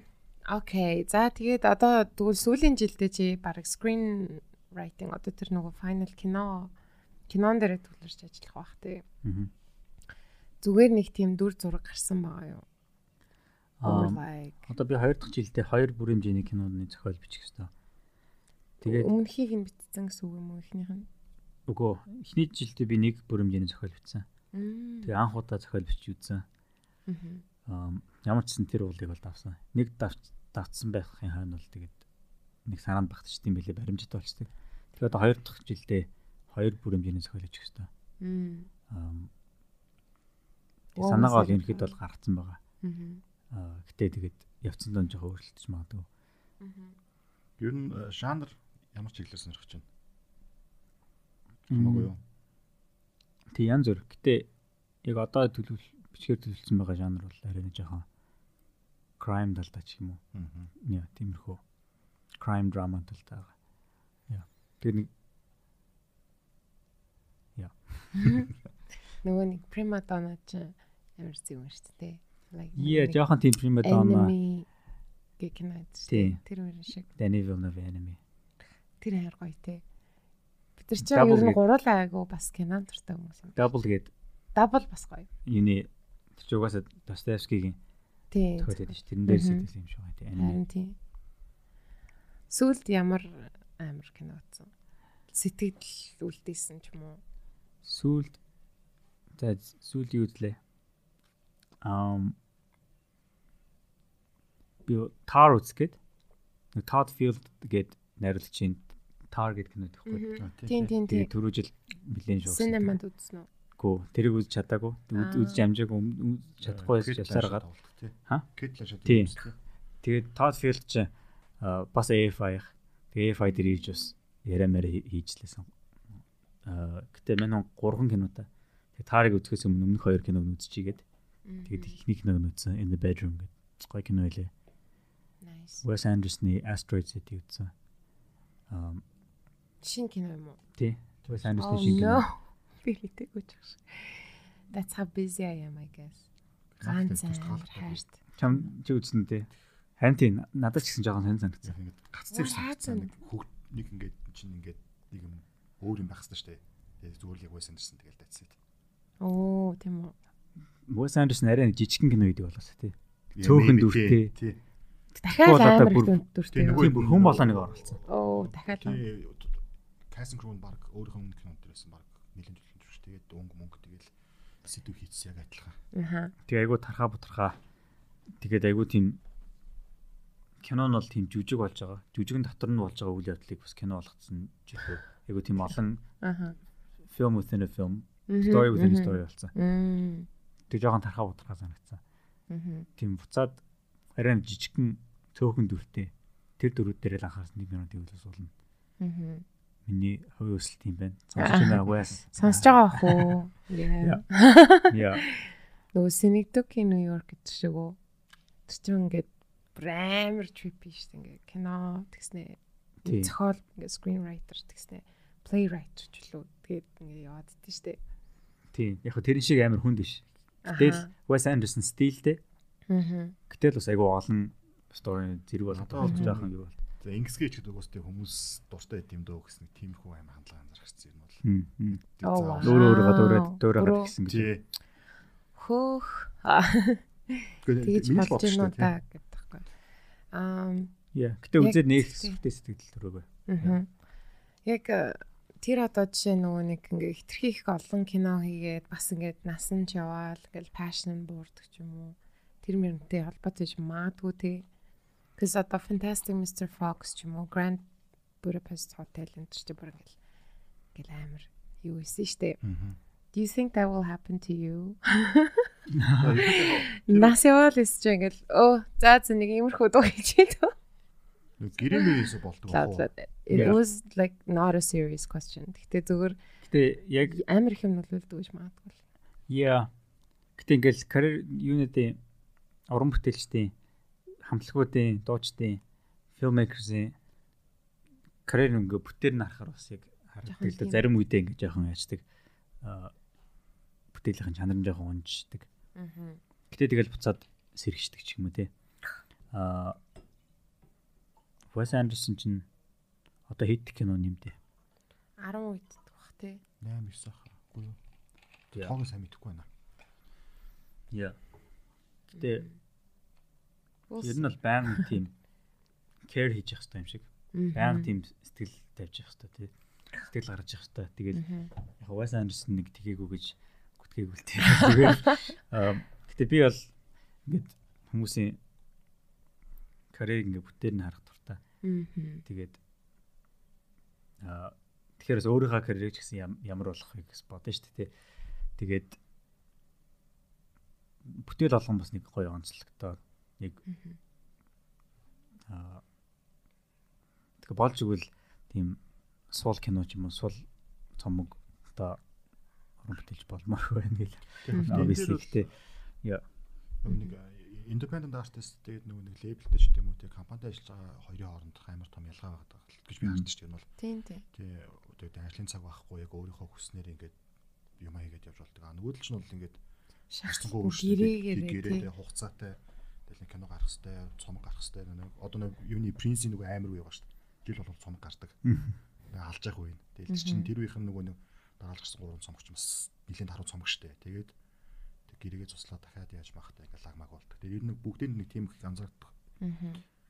B: окей. За тэгээд одоо тэгвэл сүүлийн жилдээ чи баг screen writing одоо тэр нөгөө final кино кинон дээр төвлөрч ажиллах бах тий.
C: Аа.
B: Зүгээр нэг тийм дүр зураг гарсан байгаа юу?
C: Аа, Одоо би 2 дахь жилдээ 2 бүр хэмжээний киноны зохиол бичих ёстой. Тэгээд
B: өмнөхийг нь битсэн гэсэн үг юм уу ихнийх нь?
C: Үгүй эхний жилдээ би нэг бүр хэмжээний зохиол бичсэн. Тэгээ анх удаа зохиол бичиж үзсэн. Аа, ямар ч сан тэр уулыг бол давсан. Нэг давч давцсан байхын хойно бол тэгээд нэг санаанд багтчихсан юм билээ баримжит болчтой. Тэгээд одоо 2 дахь жилдээ 2 бүр хэмжээний зохиол бичих.
B: Мм.
C: Аа, санаагаа бол
B: сайн.
C: ерөнхийдөө бол гарцсан байгаа. Аа, гэтээ тэгээд явцсан дон жоохон өөрчлөлтөж магадгүй.
D: Ер нь э, жанр ямар чиглэлээр сонирхож байна? Хамаагүй юу?
C: Тэг янз бүр. Гэтээ яг одоо төлөвл бичгээр төлөвлөсөн байгаа жанр бол арай нэг жоохон crime талдаа ч юм уу.
D: Аа.
C: Яа, тиймэрхүү crime drama талдаа байгаа. Яа. Тэр нэг
B: Нөгөө нэг prima donna ч амар юм шүү дээ. Like
C: яа, жоохон тийм prima donna
B: enemy гэх
C: Тий.
B: дээ. Тэр мөр шиг.
C: Danny Villeneuve enemy.
B: Тэр хайр гоё те. Нар чинь ер нь гуруулаа айгу бас кинон туртай хүмүүс юм.
C: Double гээд
B: Double бас гоё.
C: юуны тэр ч угаасаа тохиол байдаг ш. Тэрэн дээр сэтгэл юм шиг байна тийм.
B: Харин тий. Сүүлд ямар амар кино утсан. Сэтгэл үлдээсэн ч юм уу.
C: Сүүлд за сүүлд юу үзлээ? Ам би Tar үзгээд Todd Field гээд найруулагч чинь Tar гэдэг кино тэгэхгүй.
B: Тийм тийм тийм.
C: Тэгээ түрүү жил нэлээд шуурсан.
B: Синемад үзсэн үү?
C: Гүү тэрийг үзэж чадаагүй.
B: Аа.
C: Үзэж амжаагүй чадахгүй байсан явсараагаар. Ха?
D: Кэт лашаа.
C: Тийм. Тэгээд Todd Field ч бас AFI. Тэгээ AFI дээр ирж бас яриамаар хийж лээсэн. Аа гэтээ манай 3 кинота. Тэгээ Тарыг үзэхээс өмнө өмнөх 2 киног нь үзчихийгээд тэгээд ихний киног үзсэн In the Bedroom гэдэг гоё кино байлээ.
B: Nice.
C: Wes Anderson-ы Asteroid City үзсэн. Аа
B: Шин кино юм уу?
C: тий.
B: Oh
C: Anderson шиг
B: no.
C: кино.
B: Би хэлээгүй ч гэж. That's how busy I am I guess. Ганц хайрт.
C: Чам чи үзсэн тий. Харин тий надад ч гэсэн жоохон сонь санагдсан.
D: Ингээд гацсан юм. Хүүхд нэг ингээд чинь ингээд нэг юм өөр юм байх хэрэгтэй шүү дээ. Зүгээр л яг байсан дэрсэн тэгэл it.
B: Оо тийм үү.
C: Wes Anderson арай нэг жижигхэн кино хийдэг болоосаа тий. Цөөхөн дүртэй.
D: тий.
B: Дахиад амар дүртэй.
C: бүр хүн болоо нэг оролцсон.
B: Оо дахиад
D: Тий. Касин Крон баг өөрийнхөө өмнө кинонд дээрсэн баг нэлээд төлөвлөж шүү. Тэгээд өнгө мөнгө тэгэл сэдв хийчихсэн яг адилхан.
B: Аха.
C: Тэгээ айгу тархаа бутархаа. Тэгээд айгу тийм кино нь бол тийм жүжиг болж байгаа. Жүжигэн дотор нь болж байгаа үйл явдлыг бас кино болгоцсон илүү. Айгу тийм олон
B: Аха.
C: film within a film, story within a story болсон. Тэг жоохон тархаа бутархаа санагдсан. Тийм буцаад арай жижигхэн цөөхөн дүртэй. Тэр дөрүүд дээр л анхаарсан нэг минут явуулсан болно.
B: Мгм.
C: Миний хувийн өсөлт юм байна. Сонсож байна угаас.
B: Сонсож байгаа бах уу? Яа.
C: Яа.
B: Нөгөө New York гэдэг шиг үү? Тэр чинь ингээд амар trippy шүү дээ. Ингээд кино тэгснэ. Зохиол ингээд screenwriter тэгснэ. Playwright ч үлээ. Тэгээд ингээд яваад идэв шүү дээ.
C: Тийм. Яг хөө тэрэн шиг амар хүнд биш. Гэтэл Wes Anderson стилтэй.
B: Аа.
C: Гэтэл бас айгу олон story зэрэг бол
D: Одоо
C: одоо
D: бол
C: жоохон юу бол.
D: За ингэсгээ ч гэдэг уус тий хүмүүс дуртай байд юм дөө гэсэн нэг тиймэрхүү амар хандлага анзаарчихсан юм бол.
C: Хм, хм.
D: Тэг заавал-
B: wow.
C: Өөрөө өөрийгөө дуурайд дуурайгаад
B: Бүрөө.
C: гисэн гэж.
D: Тий.
B: Хөөх.
D: Л
B: болж
D: шүү
B: уу та гэдэг таахгүй. Аа.
C: Яа. Гэтэ
B: Яг
C: үзээд нэг сүртэй сэтгэл төрөөгөө.
B: Аа. Яг э, тэр одоо жишээ нөгөө нэг ингээ хитрхи их олон кино хийгээд бас ингээд насан ч яваал ингээл пашн буурдаг ч юм уу. Тэр мөрөнтэй холбоотой ч магадгүй тий. Cuz одоо Fantastic Mr. Fox ч юм уу Grand Budapest Hotel энэ ч бүр ингээл ингээл амар юу исэн штэ. Do you think that will happen to you? Нас явал эсэж ингээл өө за за нэг иймэрхүү дуу хийчихээ.
D: Гэрэмээс болдог
B: loud. It
C: Yeah.
B: was like not a serious question. Гэтэ зүгээр
C: Гэтэ яг
B: амар их юм нөлөөлдөг гэж магадгүй.
C: яа. Гэтэ ингээл карьер юунуудын уран бүтээлчдийн хамтлагуудын, дуучдын, filmmakers-ийн карьер ингээ бүтээр нь харахаар бас яг харагддаг л да. зарим үедээ ингээ жоохон яачдаг. Аа бүтээлийн чанар нь жоохон унждаг.
B: Аа.
C: Гэтэ тэгэл буцаад сэргийждэг ч юм уу те. Аа Wes Anderson чинь одоо хэд кино нэмдэ.
B: 10 үед бах тий.
D: 8 9 ах. Үгүй юу. Тоогоо сайн мэдэхгүй байна.
C: Яа. Гэтэ. Ер нь бол байнга тийм care хийж явах хэрэгтэй юм шиг. Байнга тийм сэтгэл тавьж явах хэрэгтэй тий. Сэтгэл гаргаж явах хэрэгтэй.
B: Мгм.
C: яг Wes Anderson нэг тгийгүү гэж гүтгээгүй л тийм. Тэгээд аа гэтэ би бол ингээд хүмүүсийн карьерийг ингээд бүтээр нь харах дуртай. Тэгээд аа тэгэхээр өөрийнхөө карьерийг ч гэсэн ям- ямар болохыг бодно шүү дээ. тий. Тэгээд бүтээл болгон бас нэг гоё онцлогтой нэг
B: Мгм.
C: аа тэгээ болж игэл тийм суул кино ч юм уу суул цомог одоо уран бүтээлч болмоор байна гэл. Гэтээ
D: нөгөө нэг independent artist тэгээд нөгөө нэг labelтэй ч гэдэм үү те компанид ажиллаж байгаа хоёрын хоорондох амар том ялгаа байгаа гэж би харж байна. Бол
B: Тийм тийм.
D: тий одоо ажлын цаг байхгүй яг өөрийнхөө хүснээр ингээд юм хийгээд явж болдог. А нөгөө л ч нь бол ингээд шаардлагагүй
B: Гэрээгээр
D: гэрээтэй
B: тий.
D: хугацаатай тэгэл нэг кино гарах хэвээр цомог гарах хэвээр нэг одоо нэг юуны принцийн нөгөө амар үе байгаа шүү дээ. Жил бол цомог гардаг. Нэг алж явах үе. Тэгэл тэр чинь тэр үеийнх нь нөгөө нэг дараалжсан гурван цомогч бас нэлээд харуу цомог шүү дээ. Тэгээд тэг гэрээгээ цуслаа дахиад яаж махтай ингээд лагмаг болдог. Тэгээд ер нь бүгдийн нэг тийм их анзаардаг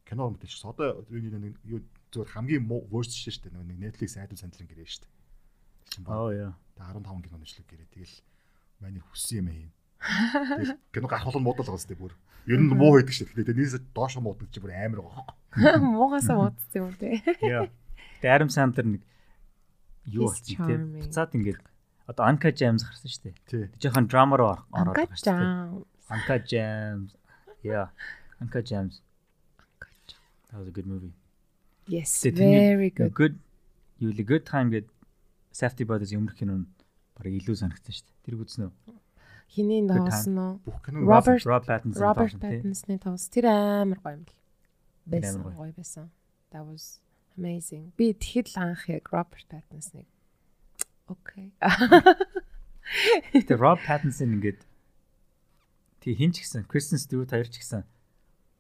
D: кино юм биш. Одоо юу нэг юу зөвхөн хамгийн worst шүү дээ. Нөгөө нэг Netflix айдын сандлын гэрээ шүү дээ.
C: Оо яа.
D: 15 кино нэшлэг гэрээ. Тэгэл манай хүссэн юм аа. Кино гарах бол муудал байгаа сте бүр. Ер нь муу байдаг шүү дээ. Тэгээ нээс доош муудаг чи бүр амар байгаа.
B: Муугасаа муудсан юм тий.
C: Яа. Тэгээ Adam Sandler нэг юу тийм
B: charming.
C: буцаад ингээд одоо Anka James гарсан шүү дээ.
D: Тий.
C: Жохон drama руу ор- ороод
B: Анка
C: байгаа шүү дээ. Anka James. Yeah. Anka James. That was a good movie.
B: Yes, very
C: Good.
B: good.
C: good you really good time гэд Safety Brothers өмнөх кино нь бараг илүү санагдсан шүү дээ. Тэр үзсэн үү?
B: Хиний тоосон уу?
D: Бүх кино
B: Robert
C: Rob Pattinson.
B: Роберт
C: тоглосон, тий.
B: Паттинсны тоос тэр амар гоё юм л.
C: Тэр
B: Байсан
C: гоё.
B: байсан. That was amazing. Би тэгэхэд л анх яг Роберт Паттинсныг Окей.
C: Тэгээ Rob Pattinson ингээд тий хин ч гэсэн Kristen Stewart хоёр ч гэсэн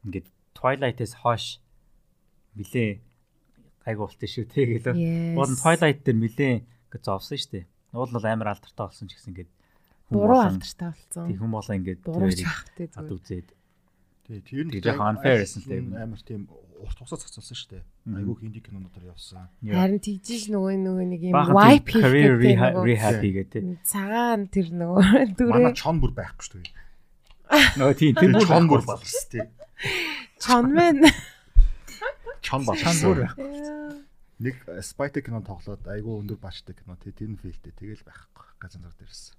C: ингээд Twilight-ээс хойш нилээ гайгүй болтой шүү тий гэлөө. Уул Twilight дээр нилээ ингээд зовсон шүү дээ. Уул бол амар алдартай болсон ч гэсэн ингээд
B: буруу алдартай болсон.
C: тий хүн болоо ингээд тэрийг ад үзээд
D: тэр нь
C: Тэгээ жоохон unfair л дээ.
D: Амар тийм урт хугацаа зацсан шүү дээ. Айгуу хинди кинонуудаар явсан.
B: Харин тэгжиж нөгөө нөгөө нэг юм wipe
C: тийм career
B: гэдэг
C: rehab тий.
B: цагаан тэр нөгөө
D: Манай
B: дүрээ
D: чон бүр байхгүй шүү дээ.
C: Нөгөө тий тэр бүр
D: чон бүр
C: байхгүй.
D: балс тий.
B: чон мэн.
D: Чон балс.
C: Чон бүр байх.
D: Нэг Spy кино тоглоод айгуу өндөр баачдаг кино тий тэр нь фейлтэй тэгэл байхгүй. Газар зар дээрс.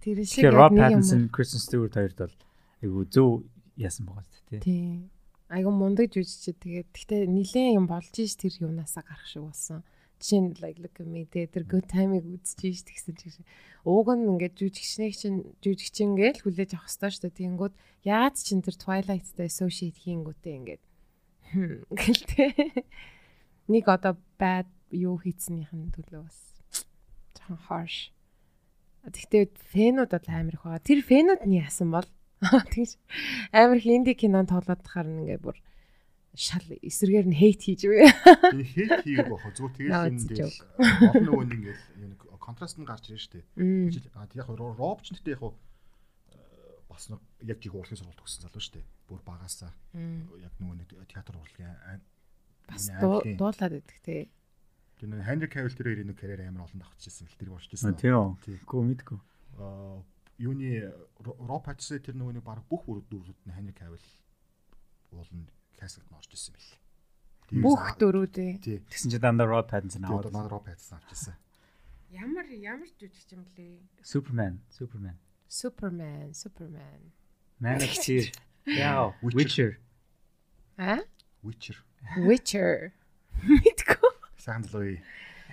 B: Тэр шиг яг нэг юм.
C: Kristen Stewart хоёрд бол айгу зөв яасан байгаа зү тий.
B: Тий. Айгу мундаг жүжигч тэгээд гэхдээ нилээн юм болж ш тэр юунаасаа гарах шиг болсон. Жишээ нь like look at me тэ тэр good time-ыг үзчихэж ш тэгсэн чинь ууг нь ингээд жүжигчнийг чинь жүжигчин гээл хүлээж авах хэрэгтэй шүү дээ. Тэнгүүд ч чин тэр Twilight-тай associate хийнгүүтээ ингээд гэлтэй. Нэг одоо bad юу хийцнийхэн төлөө бас жоохон harsh. Тэгтээ фэнүүд бол амар их байгаа. Тэр фэнүүд нь яасан бол тэгж амар хинди кинон тоглоод тахаар нь ингээ бүр шал эсрэгээр нь хейт хийж.
D: Энэ хейт хийгээд бохоо зүгээр
B: a
D: тэгэл олон нөгөө нэг ингээл юу нэг контраст нь гарч ирж штэ. Яг роб ч нэгтэй яг бас нэг яг жиг урлагийн сургалт өгсөн залуу штэ. Бүр багасаа яг нөгөө нэг театр урлагийн
B: Бас дуулаад идэх те.
D: Тэр нэг Henry Cavill тэр нэг карьер амар олон давчихсан л тэр
C: А,
D: болчихсон.
C: Тийм.
D: Тий.
C: Гүү мэдгүй.
D: Аа юуны Роб Паттинсон тэр нөгөө нэг баг бүх бүр дүрүүд нь Henry Cavill уул нь кассет нь орж исэн бэл.
B: Бүх дөрүүдээ.
D: тий.
C: Тэгсэн чи дандаа Rod Pattinson
D: Тэгээд
C: аваад.
D: манай Rob Pattinson авч исэн.
B: Ямар ямар жүжигч юм блэ?
C: Superman, Superman.
B: Superman, Superman.
C: Man of Steel. Яа,
D: Witcher.
C: Witcher.
B: А?
D: Witcher.
B: Witcher.
D: Сайн залуу.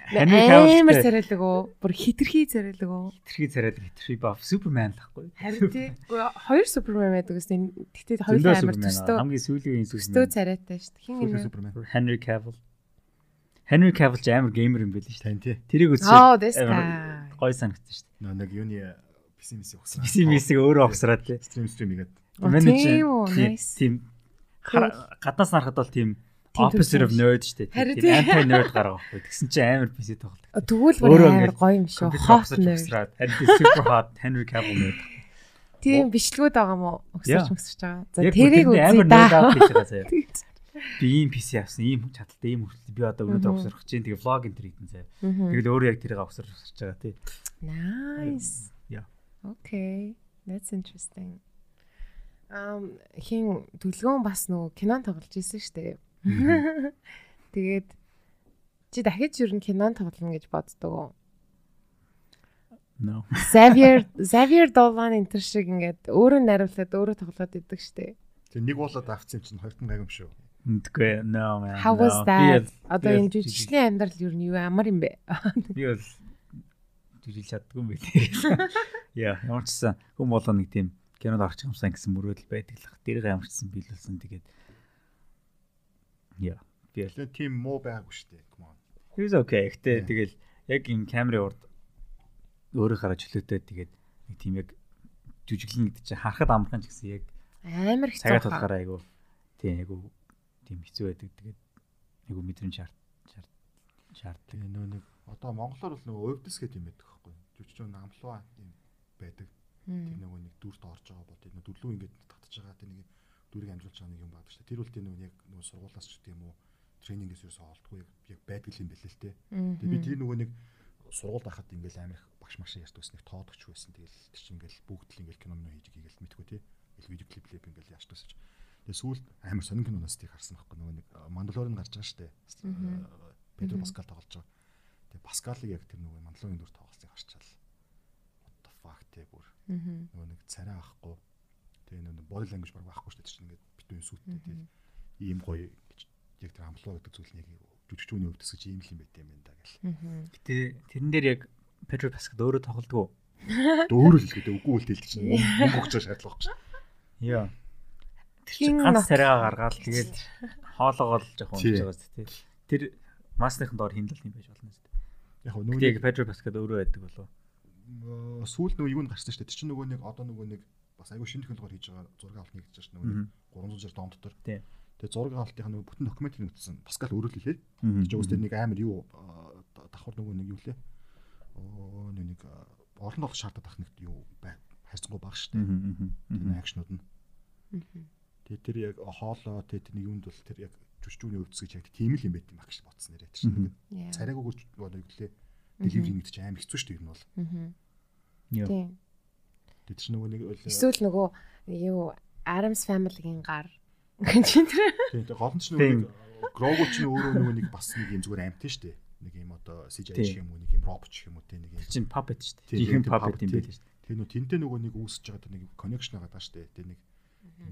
C: Henry
B: Амар царайлаг уу? Бүр хитрхи царайлаг уу?
C: хитрхи царайд хитрхи баф Superman лахгүй.
B: Харин тий. Гэхдээ Хоёр Superman байдаг гэсэн. Тэгтээ хоёулаа амар төстөө
C: Хамгийн сүүлийн
B: төстөө
C: Superman.
B: царайтай шүү дээ. Хин энэ?
D: Супермен.
C: Henry Cavill. Henry Cavill ч амар геймер юм байл шүү дээ.
D: Тань тий.
C: Тэрийг үзсэн.
B: This
C: амар
B: guy.
C: Гой санагдсан шүү дээ.
D: Нэг юуны пессимист ухсан.
C: Биси мисиг өөрөө огсраад тий.
D: стрим стрим игээд.
B: Тийм үү, nice.
C: Тийм. Гаднаас харахад бол Тийм opposite of nerd шүү дээ. Тийм
B: тий.
C: anti nerd гаргаа байхгүй. Тэгсэн чинь амар PC тоглолт.
B: Тэгвэл бүр амар гоё юм шүү. Hot nerd.
C: Харин super hot Henry Cavill nerd.
B: Тийм бичлэгүүд байгаа мó?
C: Yeah.
B: мөсөж байгаа. За тэрийг үзье
C: амар nerd out
B: да.
C: хийж байгаа заяа. Би ийм PC авсан, ийм чадaltaй, ийм хүртэл би одоо өнөөдөр огсрох чинь тэгээ vlog энэ хийдэн заяа. Тэгэл өөрөө яг тэрийг огсрох гэж байгаа тий.
B: Nice.
C: Yeah.
B: Okay. That's interesting. Um хин төлгөөн бас нөгөө кинон тоглож исэн шүү дээ. Тэгээд чи дахиж юу н кинон тоглоно гэж боддог уу?
C: No.
B: Xavier Xavier Dolan энэ төр шиг ингээд өөрөө нариулаад өөрөө тоглоод идэг дээ.
D: Тэгээ нэг уулаад авцсан юм чинь хоёрт нь гайгүй юм шүү.
C: Үндгүй no man.
B: How was
C: no. Би
B: that? Одоо энэ
C: бол
B: жүжигчлийн амьдрал юу юу амар юм бэ?
C: Би бол жүжиглж чаддгүй юм байлээ. Яа, ямар ч гэсэн хүм болоо нэг тийм кинод орчих юмсан гэсэн мөрөөдөл байдаг л ямар ч гэсэн биелүүлсэн тэгээд Яа, би л
D: Тэгээ тийм муу байгаагүй шүү дээ. Come on.
C: He was okay. Гэтэ тэгэл яг энэ камерын урд өөрийнхөө чөлөөтэй тэгээд нэг тийм яг жүжиглэн гэдэг чинь харахад амархан ч гэсэн яг
B: Амар хэцүү.
C: цагаат болохоор айгу тийм айгу тийм хэцүү байдаг. Тэгээд айгу мэдрэмж шаард шаард шаарддаг.
D: Нөө нэг одоо монголоор бол нөгөө өвдөс гэдэг юм байдаг байхгүй. Жүжигчүүн амлуу юм байдаг. Тэр нөгөө нэг дүрт орж байгаа бол тэр нөгөө дүрлүү ингээд татж байгаа тэр нэг дүрийг амжуулж байгаа нэг юм байдаг шүү дээ. Тэр тэр нөгөө яг нөгөө сургуулаас ч гэдэг юм уу тренингээс ерөөсөө олдгүй яг байдаг юм бэлээ л те. Тэгээ би тэр нөгөө нэг сургуульд байхад ингээл амар их багш маш ярьдаг ус нэг тоодогч байсан. Тэгэл тэр чинь ингээл бүгд л ингээл кино мөн хийж игээл мэдгүй те. Ингээл видео клип клип ингээл яаш тусаж. Тэгээ сүүлд амар сонин киноноос тийг харсан байхгүй нөгөө нэг Мандалорын гарч байгаа шүү дээ. Педро Паскал тоглож байгаа. Тэгээ Паскалыг яг тэр нөгөө Мандалорын дүр тоглолцыг харчаал. What the fuck те бүр нөгөө нэг царай авахгүй. Тэгээ нөгөө body language баг байхгүй шүү дээ. Чинь ингээд битүүн сүттэй тэгээ ийм гоё гэж яг тэр амлуу гэдэг зүйл нь яг жүжигчүүний өвдөс гэж ийм л юм байт юм байна да гэл.
C: Гэтэ тэрэн дээр яг Pedro Pascal өөрөө тоглодгоо.
D: Дөөрөл хэлгээд үгүй үл хэлдэг чинь мөнгө өгч шаардлага байхгүй.
C: Яа. Тэр ганц царайгаа гаргаад тэгээд хоолоогоо л жоохон унж байгаа зү тий. Тэр масныхын доор хиндэл юм байж болно зү.
D: Яг нөгөө
C: яг Pedro Pascal өөрөө байдаг болов.
D: нэг сүүл нөгөө юу н гарсан шүү дээ. Тэр чинь нөгөө нэг одоо нөгөө нэг бас айгүй шинэ технологиор хийж байгаа зураг авалт нэгдэж дээ. Нөгөө нэг 360 дом дотор. Тэгээ зураг авалтынхаа нөгөө бүтэн документыг үзсэн. Паскал өөрөө л хэлээ.
C: Мгм.
D: Тэр чинь үстэй нэг амар юу давхар нөгөө нэг юу лээ. Оо нэг орон долох шаардаад ах нэг юу бай. Хайрцангуй баг
C: мгм.
D: Тэр акшнууд нь. Тэгээ тэр яг хоолоо тэгээ тэр нэг юунд бол тэр яг жүжигчүүний өвдөс гэж яг тийм л юм байт юм агш бодсон нэрээ. Тэр чинь
B: Yeah.
D: царайгүйгээр нөгөө юу лээ. Деливери нэгдэж амар хэцүү дээ юм бол.
B: Тийм.
D: Тэр чинь нөгөө нэг
B: Эсвэл нөгөө юу Adams Family-гийн гар. Гэнчин тэр.
D: тийм гол нь ч нөгөө Грого ч өөрөө нөгөө нэг бас нэг юм зүгээр амт шүү дээ. Нэг юм одоо CGI
C: Тийм.
D: шиг юм уу нэг юм робот шиг юм уу тийм нэг юм.
C: Чинь puppet шүү дээ.
D: Тийм,
C: puppet юм байл шүү дээ.
D: Тэгээ нөгөө тэнтэй нөгөө нэг үүсэж байгаа нэг connection байгаа даа шүү дээ. Тэгээ нэг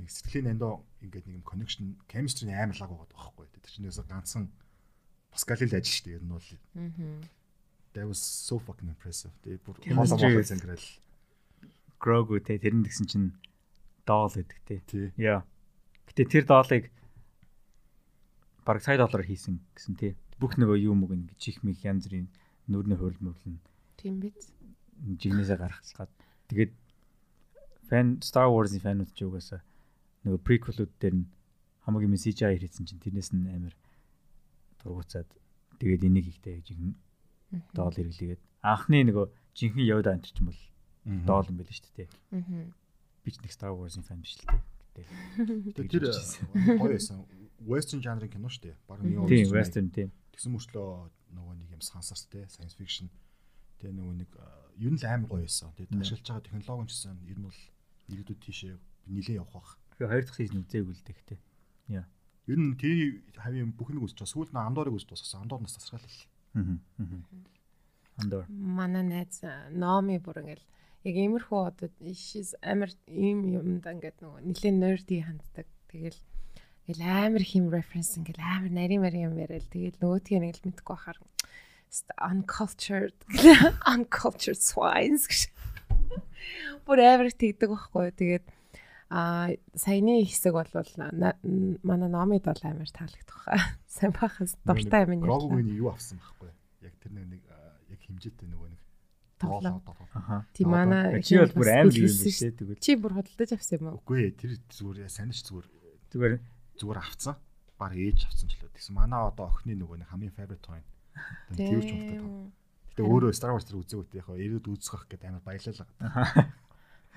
D: нэг сэтгэлийн андоо ингээд нэг юм connection chemistry амар лаг байгаа байхгүй. Тэр чинь нөөсө ганцхан Паскалил ажил шүү дээ. Ер нь бол
B: Мгм.
D: that was so fucking impressive. Тэгээ бүр хоолоо
C: is-
D: зангирал.
C: Grogu те тэрэн гэсэн чинь доол гэдэг те. Яа. Гэтэ тэр доолыг бараг сая доллараар хийсэн гэсэн тий. Бүх нөгөө юу мөг ингэ чих мих янз бүрийн нүрний хурал мөрлөн
B: Тийм биз.
C: жигнэсээ гаргацгаад тэгээд фэн Star Wars-ийн фанууд ч угаасаа нөгөө prequel-үүд дээр нь хамгийн юм CGI хийсэн чинь тэрнээс нь амар дургуцаад тэгээд энийг ихтэй жигнэ доол хэрэглээгээд анхны нөгөө жинхэнэ Yoda энэ ч юм бол доол юм байл шүү дээ.
B: Мгм.
C: Би ч нэг Star Wars-ийн фан биш л.
D: Тэгээ тэр гоё байсан. Western genre кино шүү дээ. Бараг нэг
C: Тийм western тийм.
D: Тэгсэн мөрчлөө нөгөө нэг юм сансарт те science fiction. Тэгээ нөгөө нэг э, ер нь л амар гоё байсан. Тэгээ ашиглаж байгаа технологи ч гэсэн ер нь бол ирээдүйд тийшээ нилээ явах бах.
C: Би хоёр дахь сизон үзээгүй л дээ. Яа.
D: Ер нь тэр хавийн бүх нэг үзэж байгаа. Сүүлд нь андорыг үзэж дуусгасан. Андор нас тасрал л.
C: Аа. Андор.
B: Манай найз э, Номи бүр ингээл яг иймэрхүү одоо амар ийм юмд ингээд нөгөө нэлээд nerdy ханддаг. Тэгэл ингээл амар хим reference ингээл амар нарийн марийн юм яриад тэгэл нөгөөдгийг нэг л мэдгүй бахаар uncultured uncultured swines гэж. Бүр амар тэгдэг байхгүй. Тэгээд а саяны хэсэг бол манай номид бол амар таалагдах хаа. Сайн бахас дуртай юм
D: яа. Гогогийн юу авсан байхгүй. Яг тэр нэг яг хэмжээтэй нөгөө
B: тоглоо. Тийм манай
C: чи бол бүр амар юм биш үү тэгвэл.
B: Чи бүр хөдөлж авсан юм уу?
D: Үгүй ээ тэр зүгээр санаж зүгээр
C: зүгээр
D: зүгээр авцсан. Баг ээж авсан ч л үү. Тэгсэн манай одоо охины нөгөө нэг хамгийн favorite toy. Тэрч болтой. Гэтэ өөрөө Star Wars тэр үзээгүүт яг ирээд үзэх гэдэг амар баялал.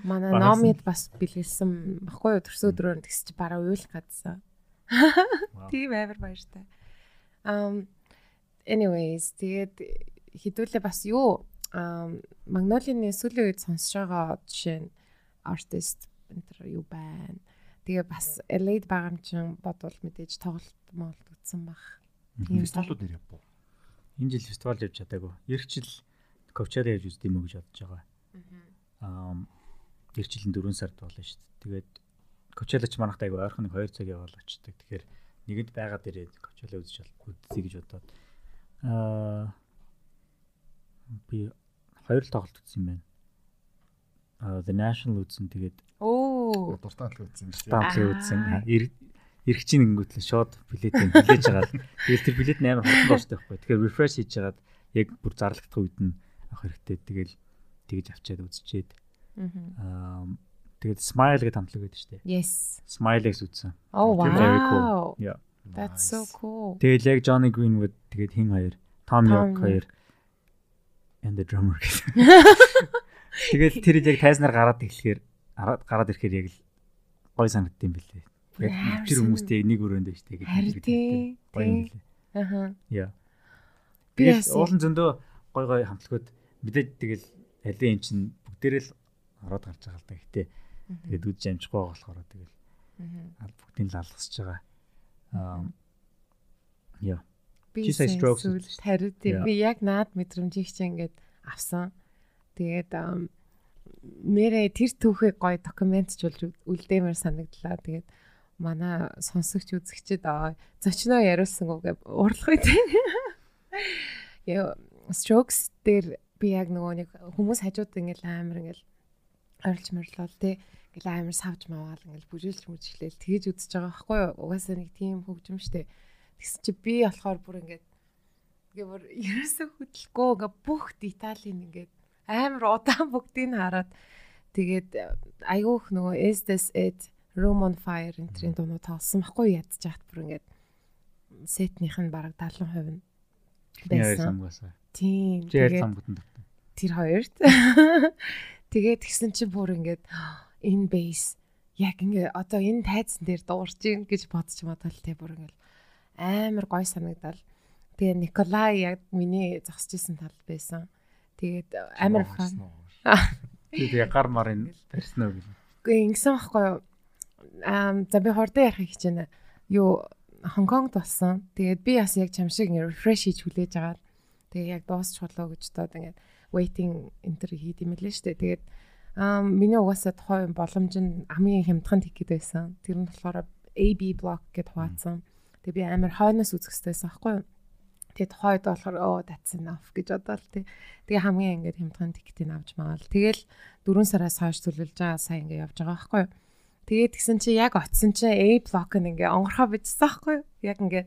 B: Манай номид бас бэлгэлсэн баггүй юу төрсө өдрөөр тэгс чи бараа уйлах гадсан. Тийм амар баяртай. Um anyways тэгээд хідүүлээ бас юу Магнолины сүүлийн үед сонсож байгаа жишээ нь artist энэ юу байна. Тэгээ бас юм чинь бодвол мэдээж тоглолт моолт үтсэн баг.
D: Фестивалууд нэр явбуу.
C: Энэ жил фестивал явж чадаагүй. Ирэх жил Coachella явж үздэм үү гэж бодож байгаа. Аа эх жилийн 4 сард болно шүү дээ. Тэгээд Coachella ч манайхтай айгүй ойрхон нэг 2 цаг яваал очдаг. Тэгэхээр нэгэнд байгаа дээрээ Coachella үзэж үзье гэж бодоод аа би хоёр л тоглолт үзсэн юм байна. Аа The National үзсэн тэгээд
B: оо
D: дуртай л үзсэн шүү
C: дээ. Таамаг үзсэн. Ирэх чинь ингэнгүүтлээ шууд билетээ хүлээж байгаа. Тэгэл тэр билет 8 хурдан дуустай байхгүй. Тэгэхээр refresh хийж хагаад яг бүр зарлагдах үед нь авах хэрэгтэй. Тэгэл тэгж авчиад үзчихэд Аа тэгээд Smile гэдэг хамтлаг байдаг шүү дээ.
B: Yes.
C: Smile-ээс үзсэн.
B: Oh wow.
C: Yeah.
B: That's so cool.
C: Тэгээд яг Johnny Greenwood тэгээд хин хоёр, Tom York хоёр and the drummer гэдэг. Тэгээд тэр яг тайзнаар гараад эхлэхээр гараад ирэхээр яг л гой санагдсан билээ. Тэгээд тэр хүмүүстэй нэг өрөөнд байж тэгээд
B: гоё юм билээ. Аха.
C: Yeah. Би уулын зөндөө гой гой хамтлагууд мэдээд тэгэл алей эн чин бүгдээрээ л ороод гарч байгаа л да. Гэтэ тэгээд үдж амжихгүй байгаа болохоор тэгэл бүгдийг л алгасч байгаа. Аа яа.
B: Би strokes тариу тийм би яг наад мэдрэмжийг чи ингээд авсан. Тэгээд нэрээ тэр түүхийг гоё документчулж үлдээмээр санагдлаа. Тэгээд манай сонсогч үзэгчд аа зочноо яриулсан үг үү тийм. Яа strokes дээр би яг нөгөө нэг хүмүүс хажууд ингээл амар ингээл орилж морлол тий ингээл амар савж маваал ингээл бүжиглж мүжиглээл тэгэж үзэж байгаа байхгүй юу угаасаа нэг тийм хөгжим штэ тэгс чи би болохоор бүр ингээд ингээ бүр ерөөсөө хөдлөхгүй ингээ бүх деталийн ингээд амар удаан бүгдийг хараад тэгээд айгүйх нөгөө is this it room on fire энтрийн дуунууд тоглосон байхгүй ядж яат бүр ингээд сетнийх нь бараг 70% нь
C: байсан.
B: Тийм.
C: Тэгээд
B: тэр хоёрт Тэгээд тэгсэн чи бүр ингээд энэ бейс яг ингээ одоо энэ тайзан дээр дуурч ийн гэж бодож бодвол тий бүр ингээл амар гой санагдал. Тэгээ Николай яг миний зогсож исэн тал байсан. Тэгээд амар фан.
C: Тэгээ гар марын барьсан уу гэх.
B: Үгүй ингэсэн байхгүй юу? Аа за би хордоо ярих гэж байна. Юу Хонконгд болсон. Тэгээд би бас яг чам шиг рефреш хийж хүлээж агаад тэгээ яг дуусчлаа гэж бодоод ингээд waiting enter хийд юм лээ штэ. Тэгээд аа миний угаасаа тухайн боломж нь хамгийн хямдхан тикет байсан. Тэр нь болохоор AB block гэд хуваацсан. Тэгээ би амар хойноос үзэх хэрэгтэйсэн аахгүй юу? Тэгээд тухайд болохоор оо that's enough гэж бодоол тий. Тэгээ хамгийн ингээд хямдхан тикетийг авч магаал. Тэгэл 4 сараас хойш төлөвлөж байгаа сайн ингээд явж байгаа аахгүй юу? Тэгээд тэгсэн чи яг оцсон чи A block нь ингээ онгорхоо бичсэн аахгүй юу? Яг ингээ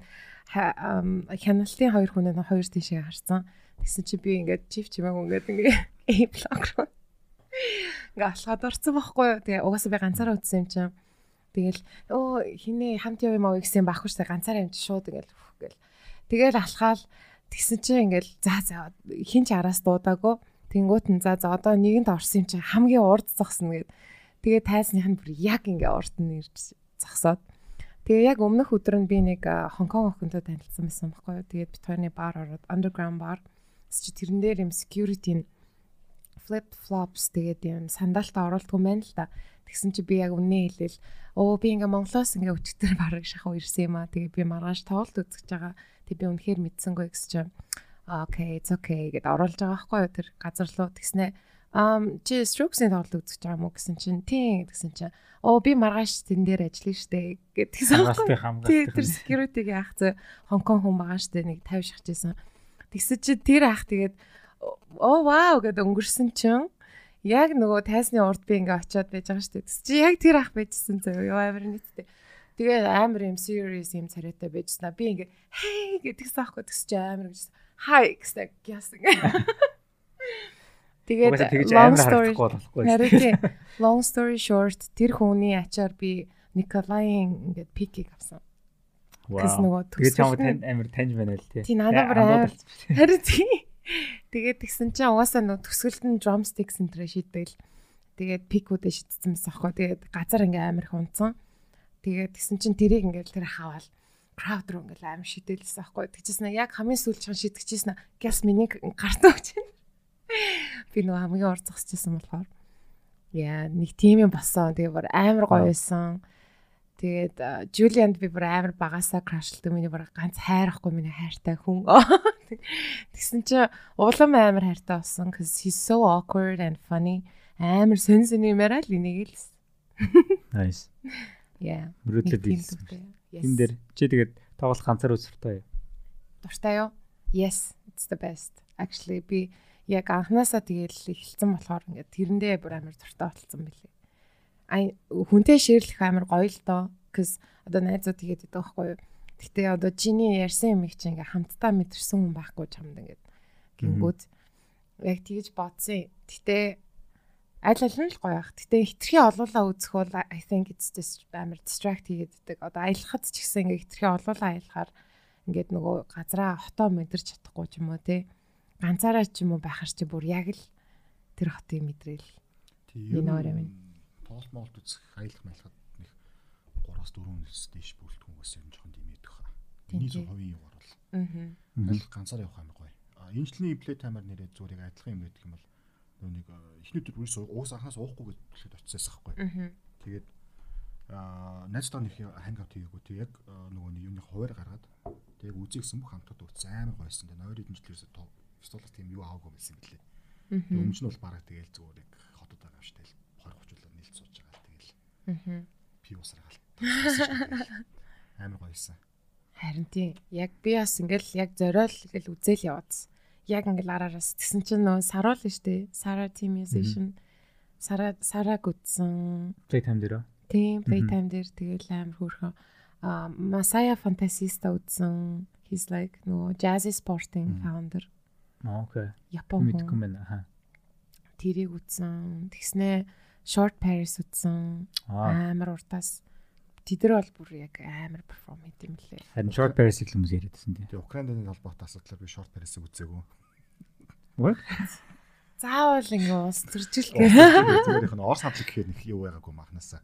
B: хяналтын хоёр хүн нь хоёр тийшээ харсан. Тэгсэн чи би ингээд чив чимээг ингээд ингээ A block руу ингээ алхаад орсон байхгүй юу. Тэгээ угаасаа би ганцаараа утсан юм чинь. Тэгэл өө хинээ хамт явъя маа гэсэн бахуштай ганцаараа юм чи шууд ингээл гэл. Тэгэл алхаал тэгсэн чинь ингээл за за хин ч араас дуудаагүй. Тэнгуут нь за за одоо нэгэнд орсон юм чи хамгийн урд зогсно гэд. Тэгээ тайсных нь бүр яг ингээ урд нь ирж зогсоод. Тэгээ яг өмнөх өдөр нь би нэг Хонконг охинтой танилцсан байсан байхгүй юу. Тэгээд бит хоёрны бар ороод underground bar чи тэрэн дээр юм security нь flip flops тэгээд юм сандалтаа оруулдаг юм байна л да. Тэгсэн чи би яг үнэ хэлээл өө би ингээ Монголоос ингээ өчтөр бараг шахав ирсэн юм аа. Тэгээ би маргааш тоглолт үзэж байгаа. Тэг би үнэхээр мэдсэнгүй гэсэн чинь окей, it's okay гэд оруулж байгаа байхгүй юу тэр газар руу тэгснэ ам чи Strokes-ийн тоглолт үзэж байгаа мó гэсэн чинь тийм гэсэн чинь оо би маргааш тэн дээр ажиллана штэ гэдгийгсэн
C: Хамгаалтын хамгаалт.
B: тэр security-гийн ах зөө Хонконг хүн байгаа штэ нэг 50 шахажсэн тэгсэн чи тэр ах тэгээд оо вау гэд өнгөрсөн чинь яг нөгөө тайсны урд би ингээ очиод байж байгаа штэ тэгс чи яг тэр ах байжсэн зөө ёо амар нийттэй тэгээд амар юм serious юм царайтай байжснаа би ингээ хей гэдгийгсэн аахгүй тэгс чи амар гэж хай гэсэн яасан Тэгээд
C: Угаасаа тэгж
B: long story
C: болохгүй.
B: Long story short тэр хүний ачаар би Николаийн ингээд пикийг авсан. Гэс нөгөө
C: Тэгээд чамд амар таньж байна л тий.
B: Тий надад бүр амар. Харин тийм. Тэгээд тэгсэн чинь угаасаа нөгөө төсгөлд нь drumstick центрэ шийдэл. Тэгээд пикүүдээ шийдсэн байсан аахгүй. Тэгээд газар ингээ амар их унтсан. Тэгээд тэгсэн чинь тэрийг ингээл тэр хаваал crowd руу ингээл амар шидэлсэн аахгүй. Тэгчихсэн яг хамгийн сүүлч хан шитгэжсэн. Гэс миний гарт өгч. Би нөгөө хамгийн урд зогсчихсан болохоор яа нэг тийм юм болсон. Тэгээ бүр амар гоё байсан. Тэгээд Жулианд би бүр амар багасаа крашлдаг. Миний бүр ганц хайрахгүй миний хайртай хүн. Тэгсэн чи улам амар хайртай болсон. Cause he's so awkward and funny. Амар сэн сэн юмараа л энийг л.
C: Nice.
B: Yeah.
C: Мөрөдлөд.
B: Yes.
C: Энд дээр чи тэгээд тоглох ганцаар үзэртэй.
B: Дуртай юу? Yes, it's the best. Actually би яг анханасаа тэгэл эхэлсэн болохоор ингээд тэрэндээ бүр амар дуртай болцсон билээ. Ай хүнтэй ширлэх амар гоё л доо. Cause одоо найзууд тэгээд байдаг байхгүй юу? Гэтэ одоо чиний ярьсан юм их чи ингээд хамтдаа мэдэрсэн хүн байхгүй чамд ингээд гингүүд яг тэгж бодсон. Гэтэ аль аль нь л гоё ах. Гэтэ хитрхи олуулаа үзэх бол I think it's just амар distract хийгээддэг. Одоо аялахад ч гэсэн ингээд хитрхи олуулаа аялахаар ингээд нөгөө газраа хотоо мэдэрч чадахгүй ч юм уу те ганцаараа ч юм уу байхаар чи бүр яг л тэр хотыг мэдрээл
D: Тийм
B: Энэ орой минь.
D: Тоглолт молт үзэх аялах маялахад нэг 3-4 нэрс дэш бүрэлдэхүүн бас юм жоохон димээд баха.
B: Тийм,
D: Эний
B: тийм.
D: зөв хувийн юу гарвал.
B: аа
D: Аялах ганцаар явах амар гоё. А энэ жилийн плей таймер нэрээ зүгээр яг адилхан юм гэдэг юм бол нэг эхний өдөр бүрээс уус анхаас уухгүй гэж хэлээд очисээс ахгүй. Тэгээд аа найзтаа нэг хангаут хийгээгүй тэг яг нөгөө нэг юуны хуваар гаргаад тэг үзийгсэн бүх хамтад үрц амар гойсон. Тэг нойрын эдэнчлэрээс тоо столоос тийм юу аваагүй байсан. Тэг өмнө нь бол бараг тэгэл зүгээр яг хотод байгаа юм тэл 20 30 жилээр нийлж сууж байгаа тэгэл
B: аа
D: пи галт. Амар гойсон.
B: харин тийм яг би бас ингээл яг зориол ингээл үзэл яваадсан яг ингээл араараас тэгсэн чинь нөө саруул нь штэ. Сара team musician. Сара сараг үтсэн
C: Play time дээр.
B: тийм playtime дээр тэгэл амар хөөрхөн. А Masaya Fantasista үтсэн he's like нөгөө jazzy sporting founder.
C: Аа окей.
B: Япон
C: Мэдгүй байна. Аа.
B: тэрийг үтсэн тэгснэ short paris үтсэн
C: Аа.
B: амар уртаас тэдэр бол бүр яг амар перформ хийд юм лээ.
C: Харин short pair-ийг л хүмүүс яриадсэн тий.
D: Тэг Украиний холбоотой асуудлаар би шорт парисыг үзээгүй.
C: What?
B: Заавал ингээ уус төржил гэ.
D: Зүгээр их нь Орс хамтлаг гэхээр нэг юу байгаагүй махнасаа.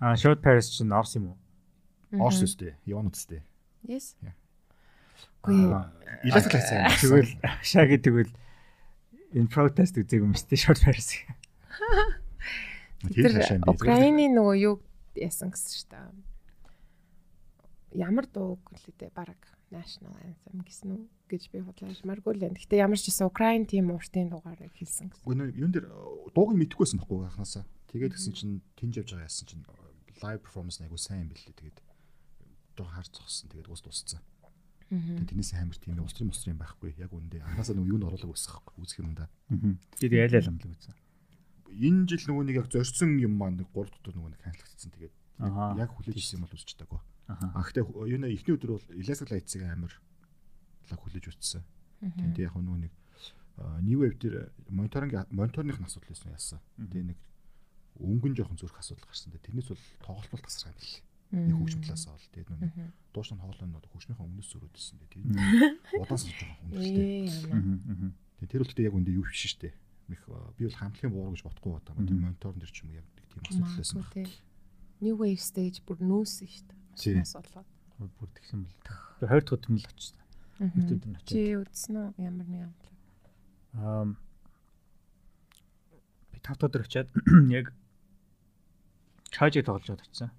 C: Аа short pair чинь Орс юм уу?
D: Орс үстэй, Яван үстэй.
B: Yes.
D: Yeah.
B: Гүй
D: Илээс л хайсан.
C: Тэгвэл шаги тэгвэл энэ протест үзег юм шүү дээ short pair-ийг.
D: Тэр.
B: Украины нөгөө юу яасан гэсэн шүү дээ. Ямар дууг лээ баг national anthem гэсэн үү гэж би бодлоошмаргүй л юм. Гэтэ ямар ч гэсэн Украин тим уртын дугаарыг хэлсэн гэсэн.
D: Үгүй юун дээр дууг нь мэдчихгүйсэн байхгүй анханасаа. Тэгээд гисэн чинь тэнж явж байгаа яасан чинь лайв перформанс нэг айгу сайн билээ. Тэгээд жоо харж зогссон. Тэгээд ус тусцсан. Тэгээд тэрнээс амар тийм устрын устрын байхгүй. Яг үндэ анханасаа нөгөө юу н оруулаг байсан байхгүй. Үзэх юм да.
C: Аа. Тэгээд ял ял амлаг үзсэн.
D: Энэ жил нөгөө нэг яг зорьсон юм маань нэг 3 дотор нөгөө нэг канцлагдсан. Тэгээд яг хүлээж ирсэн юм бол чадаагүй.
C: Аха.
D: А гэхдээ юу нэ эхний өдөр бол Elastic Lights-ыг амар лаг хүлээж үзсэн. Тэгээд яг нөгөө нэг new wave дээр мониторинг мониторных нь асуудал байсан яасан. Тэгээд нэг өнгөн жоохон зүрх асуудал гарсан. Тэрнээс бол тоглолт бол тасраа юм бэл. Нэг хөгжим талаас бол тэгээд нөгөө дуушны хоолойн одоо хөгжмийнхаа өмнөөс зөрөөдсөн. Тэгээд удаан сууж байгаа.
C: Аа.
D: Тэгээд тэр бол тэгээд яг үндэ юу биш шүү Них би бол хамтлагийн буур гэж бодохгүй байна. Тэгээд мониторн дээр ч юм уу яг нэг тийм асуудал байсан
B: Магадгүй
D: байна.
B: New wave stage бүр нүүсэн шүү дээ. Асуудал.
C: Бүр тэгсэн бол. Тэгээ 20 дахь өдөр нь л очсон. 20 өдөр нь очив.
B: Чи үзсэн үү? Ямар нэг юм.
C: Аа би тав дахь өдөр очиад яг Чожиг тоглож очсон.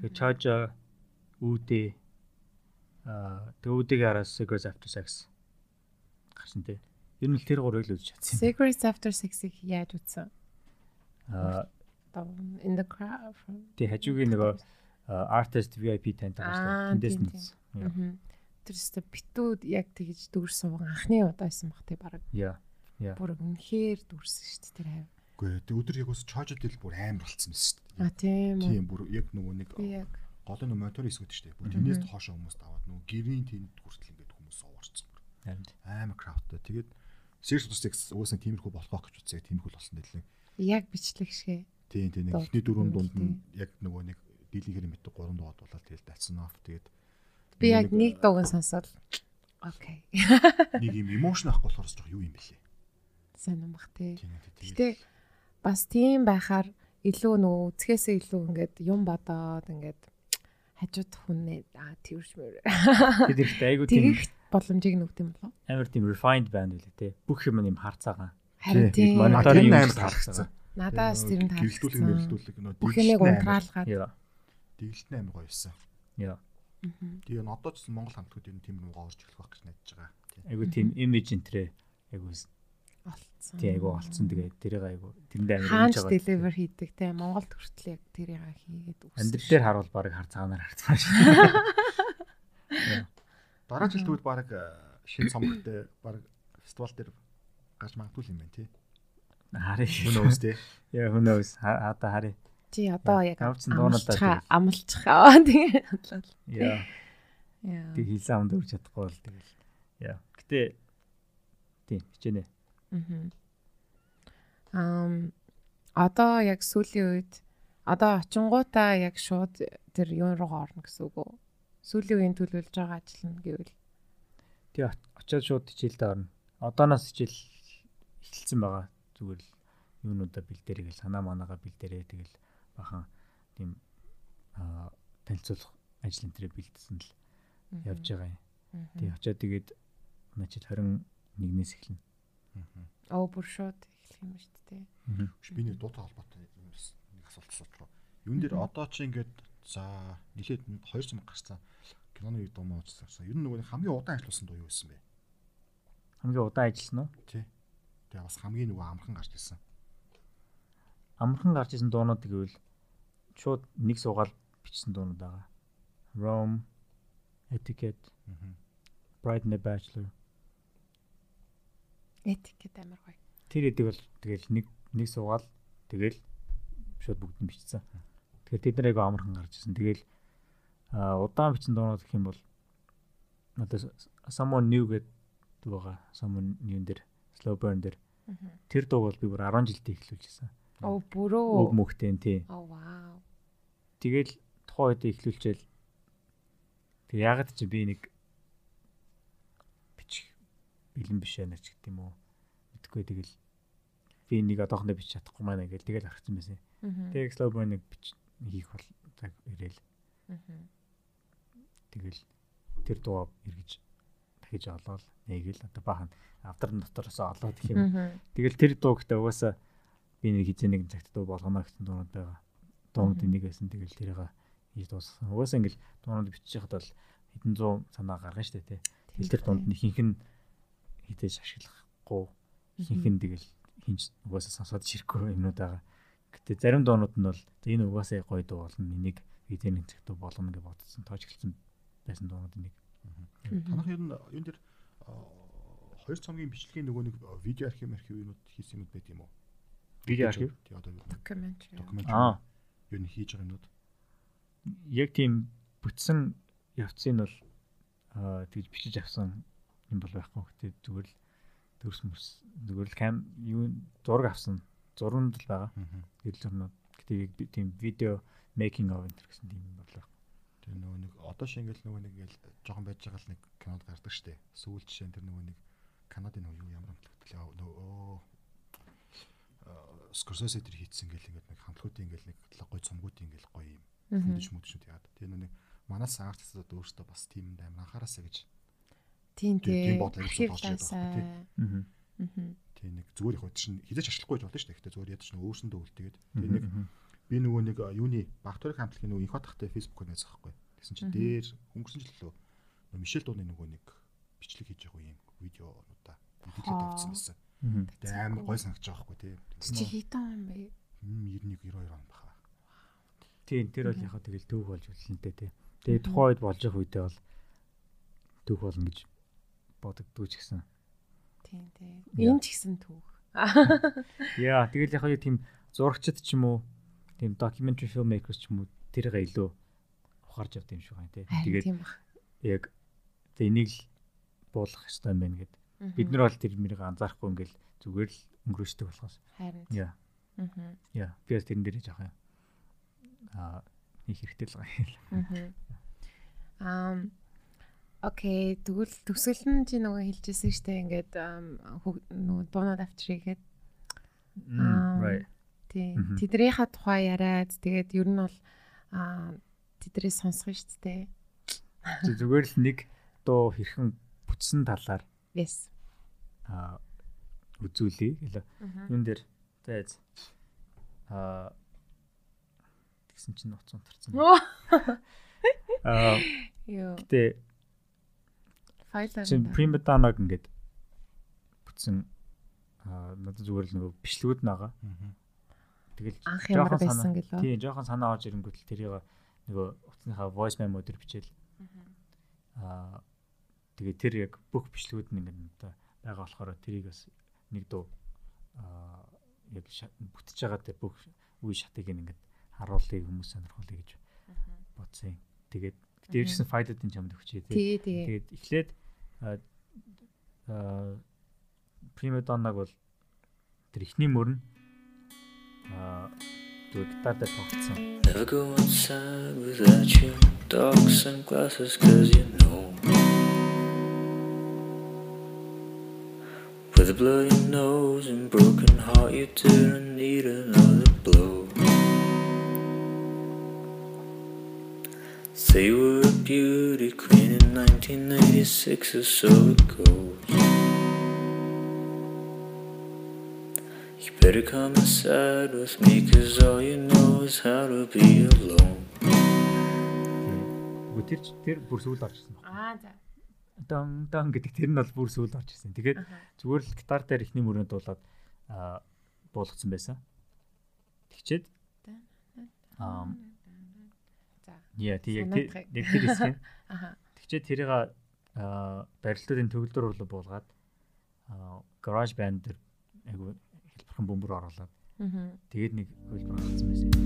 C: Тэгээ Чожо үүдээ аа тэгээ үүдийн араас Secrets After Sex гарсан тий. Ер нь л тэр гурыг л үзэж чадсан.
B: Secrets After Sex-ийг яаж үзсэн?
C: Аа
B: in the crowd.
C: тий хажуугийн нөгөө artist VIP шүү дээ. Тэндээс нь.
B: Тэр өстө битүүд яг тэгж дүрсэн анхны удаа байсан баг тий баг.
C: Яа. Яа.
B: Бүр үнэхээр дүрсэн шүү дээ тэр хайв.
D: Үгүй ээ өдөр яг ус чожод ил бүр амар болцсон байсан шүү дээ.
B: А тийм үү.
D: Тийм бүр яг нөгөө нэг
B: Би яг
D: гол нь монитор хэсгүүд шүү дээ. Бүр тэрнээс хоошоо хүмүүс даваад нөгөө гэрийн тэнд хүртэл ингээд хүмүүс уурцсан бүр.
C: Харин.
D: Амар краудтай. Тэгээд Series of Six угаасаа тиймэрхүү болох гэж үзээ. Тиймэрхүү л болсон дэлээ.
B: яг бичлэг шиг.
D: Тийм тийм нэг эхний дөрөв дунд нь яг нөгөө нэг дийлэнхэр мэддэг гурван дугаар дуулаад тэгэл дацсан оф тэгээд
B: Би яг
D: Нэг-
B: дууг сонсоод окей.
D: нэг юм эмошн авах болохоор жоох юу юм бэлээ.
B: Сайн юм бах тий. Гэтэ бас тийм байхаар илүү нөгөө үзэхээсээ илүү ингээд юм бодоод ингээд хажууд хүнээ аа тэрч мөр.
C: Тэд ихтэй айгу тийм
B: боломжийг нүгт юм болов.
C: амар тийм refined band үлээ те. Бүх юм юм харцаагаа.
B: Харин
D: Тийм.
B: тийм.
C: Монитор-
D: Мониторын
C: юм таалагдсан.
B: Надаас тэр нь
D: Гэлдүүлэг
B: таалагдсан.
D: мэлдүүлэг нөө
B: Бүх юмыг унтраалгаад.
C: Яа.
D: Дэглэлтний амар гоё байсан.
C: Яа.
D: Тэгээ одоо ч гэсэн Монгол хамтууд энэ тийм рүү орж эхлэх байх гэж найдаж байгаа.
C: Айгу тийм image энтрээ айгу
B: олцсон.
C: тий айгу олцсон тэгээ тэрийг айгу тэрэндээ амар
B: хаанч
C: байгаа.
B: deliver хийдэг те Монголд хүртэл яг тэрийг хийгээд үгсэн.
C: Амьдрал дээр харуул баг харцаагаар харцгаа шүү.
D: Дараа жил тэгвэл баг шинэ цомгтой баг фестивал дээр гарч магадгүй юм байна тий.
C: Харин.
D: Knows тий.
C: Яа who knows. Одоо харъя.
B: Чи одоо яг
C: Авцсан дуунуудаа
B: амлцгаа тэгээ бодлоо.
C: Яа.
B: Яа.
C: Тэг хийсэн амд өрж чадахгүй бол тэгэл. Яа. Гэтэ тийм хичээнэ.
B: Мгм. Ам одоо яг сүүлийн үед одоо очингуудаа яг шууд тэр юун руу орно гэсэн үг үү? Сүүлийн үеийн төлөвлөж байгаа ажил нь гэвэл
C: Тэг очиод шууд хичээлдээ орно. Одооноос хичээл эхэлсэн байгаа. Зүгээр л юунуудаа бэлдээрэй гэл санаа манаагаа бэлдээрэй тэгэл бахан тийм аа танилцуулах ажил энэ төрөө бэлдсэн л явж байгаа юм. Тэг очиод тэгээд начид 21-ээс эхэлнэ.
B: оо бүр шууд эхлэх юм шүү дээ.
D: Би нэг дуутай холбоотой нэг асуулт асуух. Юун дээр одоо чи ингээд за нэлээд 200 мянга гарсан киноны үед дуу үзсэн. Ер нь нөгөө хамгийн удаан ажилласан дуу юу байсан бэ?
C: Хамгийн удаан ажилласан уу?
D: Тий. Тэгээ бас хамгийн нөгөө амархан гарч ирсэн.
C: Амархан гарч исэн дуунууд гэвэл шууд нэг суугаал бичсэн дуунууд байгаа. Rome, Etiquette, Bride and the Bachelor.
B: Этикет амар гоё.
C: Тэр эдэг бол тэгэл нэг нэг суугаал тэгэл шууд бүгд нь бичсэн. Тэгэхээр тэд айгу амархан гарч ирсэн. Тэгэл а удаан бичсэн дуунууд гэх юм бол одоо someone new гэдэг байгаа. Someone new дээр slow burn дээр тэр дууг бол би бүр 10 жилдээ эхлүүлжсэн.
B: Оо
C: Өг
B: бүрөө.
C: мөхтэй тий.
B: Оо вау.
C: Тэгэл тухайн үед эхлүүлчихэл тэг ягаад чи би нэг бичих бэлэн биш байна ч гэдэг юм уу. Мэдхгүй тэгэл би нэг одоохондоо бичиж чадахгүй маань гэл тэгэл харчихсан байсан. Тэг slow burn нэг бич хийх бол цаг ирээл тэгэл тэр дуу эргэж дахиж олоод нэгээл одоо баахан авдар дотороос олоод гэх юм. Тэгэл тэр дуу гэхдээ угаасаа би нэг хизээ нэг цагт дуу болгоно гэсэн дуунууд байгаа. Дуунууд энийг байсан тэгэл тэрийг хийж дуусгасан. Угаасаа ингээл дуунууд бичих хад бол хэдэн зуун санаа гаргана штэ тий. Тэгэл тэр дунд нь ихэнх нь хизээж ашиглахгүй ихэнх нь тэгэл хинж угаасаа сонсоод ширэхгүй юмнууд байгаа. Гэтэ зарим дуунууд нь бол энэ угаасаа гоё дуу болно. Энийг цагт дуу болгоно гэж бодсон. Тоож эхэлсэн байсан дуунууд нэг.
D: Танах ер нь дээр а, хоёр цомгийн бичлэгийн нөгөө нэг видео архив архив юмуд хийсэн юм байт юм уу?
C: Видео архив?
D: Тий одоо
B: Докюментари.
D: документ
C: Аа.
D: юу н хийж байгаа юмуд.
C: яг тийм бүтсэн явцыг нь бол аа тэгж бичиж авсан юм бол байхгүй гэхдээ зүгээр л төрс мөс зүгээр л кам юу зураг авсан зурганд л байгаа гэрэл зурнууд би тийм видео making of энэ гэсэн тийм юм бол байхгүй.
D: Тэгээ нөгөө нэг одоо шингээл нөгөө нэг ингээл жоохон байж байгаа л нэг кинод гардаг штэ. Сүүл жишээ нь тэр нөгөө нэг Канадын нөгөө ямар хамтлагтай нөгөө Скорсезе тэр хийцсэн гэл ингээд нэг хамтлагуудын ингээл нэг гоё цомгуудын ингээл гоё юм. Хүндэж мүдчүүд яагаад. Тэгээ нөгөө нэг манаас артистууд өөрсдөө бас тийм амар анхаараасаа гэж
B: Тийм
D: тийм
B: тийм.
D: бодлоо яддаг байхгүй, тий.
C: Аа.
D: Тий нэг зүгээр их чинь хизээч ашиглахгүй байж болно штэ. Гэхдээ зүгээр ядаж нэг өөрсөндөө үлдээгээд тэгээ нэг би нөгөө нэг юуны Багтурик хамтлагийн нөгөө инх хатахтай фэйсбүүкээр найз байхгүй. Тэгсэн чинь дээр өнгөрсөн жил лөө нөгөө Мишель дууны нөгөө нэг бичлэг хийж байгаа юм видеонуудаа бичлэг тавьсан байсан.
C: Мгм.
D: Тэгээ амар гой санагдаж байгаа байхгүй тий.
B: Чи хитэн юм бэ?
D: 91 92 он баха.
C: Тийм тэр бол яхаа тэгэл төвх болж үлэнтэй тий. Тэгээ тухайн үед болж явах үедээ бол төвх болно гэж бодогдгүй ч гэсэн.
B: Тийм тийм. Энэ ч гэсэн түүх.
C: Яа тэгэл яхаа юу тийм зурагчд ч юм уу тийм documentary filmmakers ч юм уу тэргээ илүү ухаарж авд юм шиг байна тий. Тэгээд яг тэг энийг л буулгах хэрэгтэй юм байна гэд. Бид нар бол тэр мэрийг анзаарахгүй ингээл зүгээр л өнгөрөөждөг болохоос.
B: харин.
C: Яа.
B: Аа.
C: Яа. Би бас тэрэн дээр жаах юм. Аа нэг хэрэгтэй л байгаа.
B: Аа. Окей, тэгвэл төгсгөл нь чи нөгөө хэлжсэн штэ ингээд ам, хөг- нөгөө дуунууд авчрыгээд Аа. Тий. Тэдрийнхаа тухай яриад тэгээд ер нь бол аа тэдрээ сонсгоо штэ.
C: Зү- Зүгээр л нэг дуу хэрхэн бүтсэн талаар
B: Yes.
C: аа үзүүлээ гэлээ. Юн дээр зайз аа тэгсэн чинь нууц унтарсан. Аа
B: Йоо.
C: гэтээ
B: Файлаар.
C: чинь prima donna ингээд бүтсэн аа надад зүгээр л нөгөө бичлэгүүд байгаа. Тэгэл жоохон санаа-? Тийм, жоохон санаа орж ирэнгүүт л тэрийг нөгөө утасныхаа voice memo дээр бичээл. Аа тэгээ тэр яг бүх бичлэгүүд нь ингээд одоо байгаа болохоор тэрийг бас нэг дуу аа яг бүтэж байгаа тэр бүх үе шатыг ингээд харуулъя хүмүүс сонирхолтой гэж бодсон. Тэгээд дээрсэн файлуудын чамд өгчээ тий. Тэгээд эхлээд аа, аа Prima Donna-г бол тэр ихний мөрн аа тэр гитар дээр тогтсон.
E: Never go outside without your dark sunglasses, cause you know. With a bloody nose and broken heart, you didn't need another blow. Say you were a beauty queen In 1986, or so it goes. You better come inside with me, cause all you know is how to be alone.
C: Тэр тэр бүр сүүл орж ирсэн байна.
B: Аа за.
C: Дан дан гэдэг тэр нь бол бүр сүүл орж ирсэн. Тэгээд зүгээр л гитар дээр ихний мөрөнд дуулаад аа буулгацсан байсан. Тэгчээд аа
B: За.
C: яа тий яг
B: Санаад
C: тэр-
B: гай.
C: яг тэр хэсэг.
B: Аха.
C: Тэгчээд тэрийг аа барилтуудын төгөлдөр рүү буулгаад аа garage band дээр айгу хэлбэрхэн бөмбөр оруулаад тэгээд нэг хөлбөр гаргацсан байсан.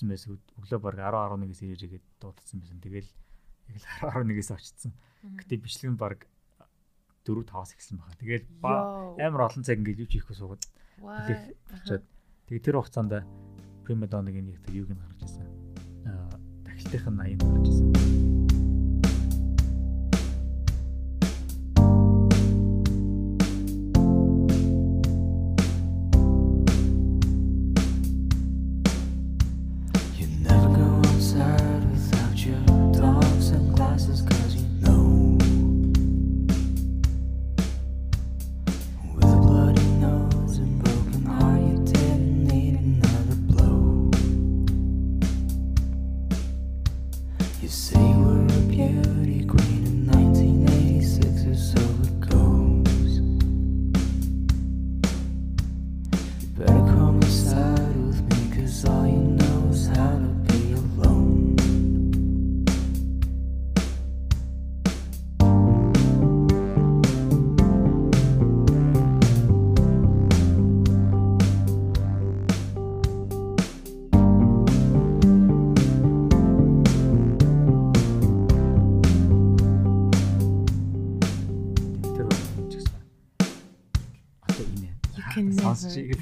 C: Очсон байсан. Өглөө баг 10 11-ээс ирээгээд дуудсан байсан. Тэгэл яг л 10 11-ээс очсон. Гэтэ бичлэг нь баг 4 5-аас эхэлсэн байгаа. Тэгээд ба-
B: Йоо.
C: амар олон цаг ингээд юу ч хийхгүй суугаад
B: Вай.
C: хэлэх болчиход тэгээд тэр хугацаанд Donna-гийн яг тэр юуг нь гарч ирсэн. Аа тахилтын 80 гарч ирсэн.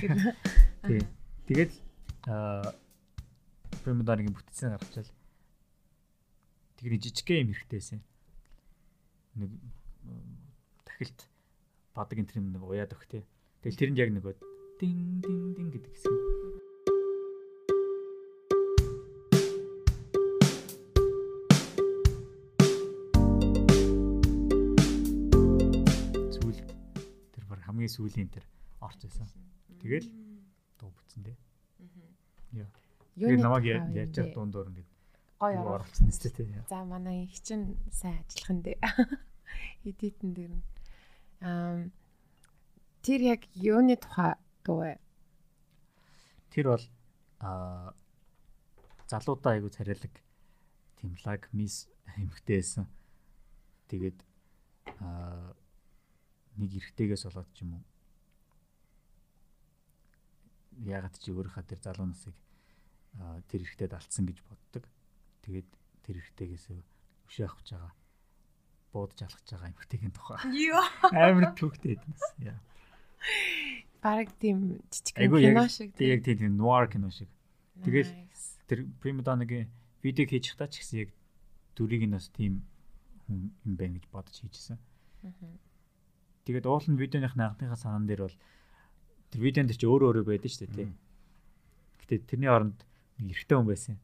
C: Тий. Тэгээд аа Примаданыгийн бүтцэн гаргачаал. Тэгний жижигхэн юм хэрэгтэйсэн. Нэг тахилт бадаг энэ юм нэг уяад өгөх тий. Тэгэл тэрэнд яг нөгөө дин дин дин гэдэг хэсэг. Сүүл тэр баг хамгийн сүүлийн тэр орч байсан. Тэгэл дуу бүтсэн дээ. Яа. Тэгээд намайг я- яаж яг дундуур ингээд юу
B: оруулсан
C: оруулсан тест тий.
B: За манай их чинь сайн ажиллах нь дээ. Эдитэн дээр нь. Аа тэр яг юуны тухай дуу вэ?
C: Тэр бол аа залуудаа айгу царайлаг тийм лаг мис эмхтэйсэн. Тэгээд аа нэг эрэгтэйгээс болоод ч юм уу ягаад чи өөрийнхөө тэр залуу насыг тэр эрэгтэйд алдсан гэж боддог. Тэгээд тэр эрэгтэйгээс өшөө авах гэж байгаа буудаж алхаж байгаа эмхтэйгийн тухай.
B: Йоо.
C: Амар төвхтэй эднэс. Яа.
B: Бараг тийм жижиг кино шиг.
C: яг тийм нуар кино шиг. тэгэл тэр примадоныгийн видео хийж хата ч гэсэн яг дүрийг нь бас тийм хүн юм байна гэж бодож хийжсэн. Тэгээд уул нь видеоных анхныхаа санаан дээр бол тэр видеонд чи өөрөө өөрөө байдаг шүү дээ тий. Гэтэ тэрний оронд нэг эрэгтэй хүн байсан.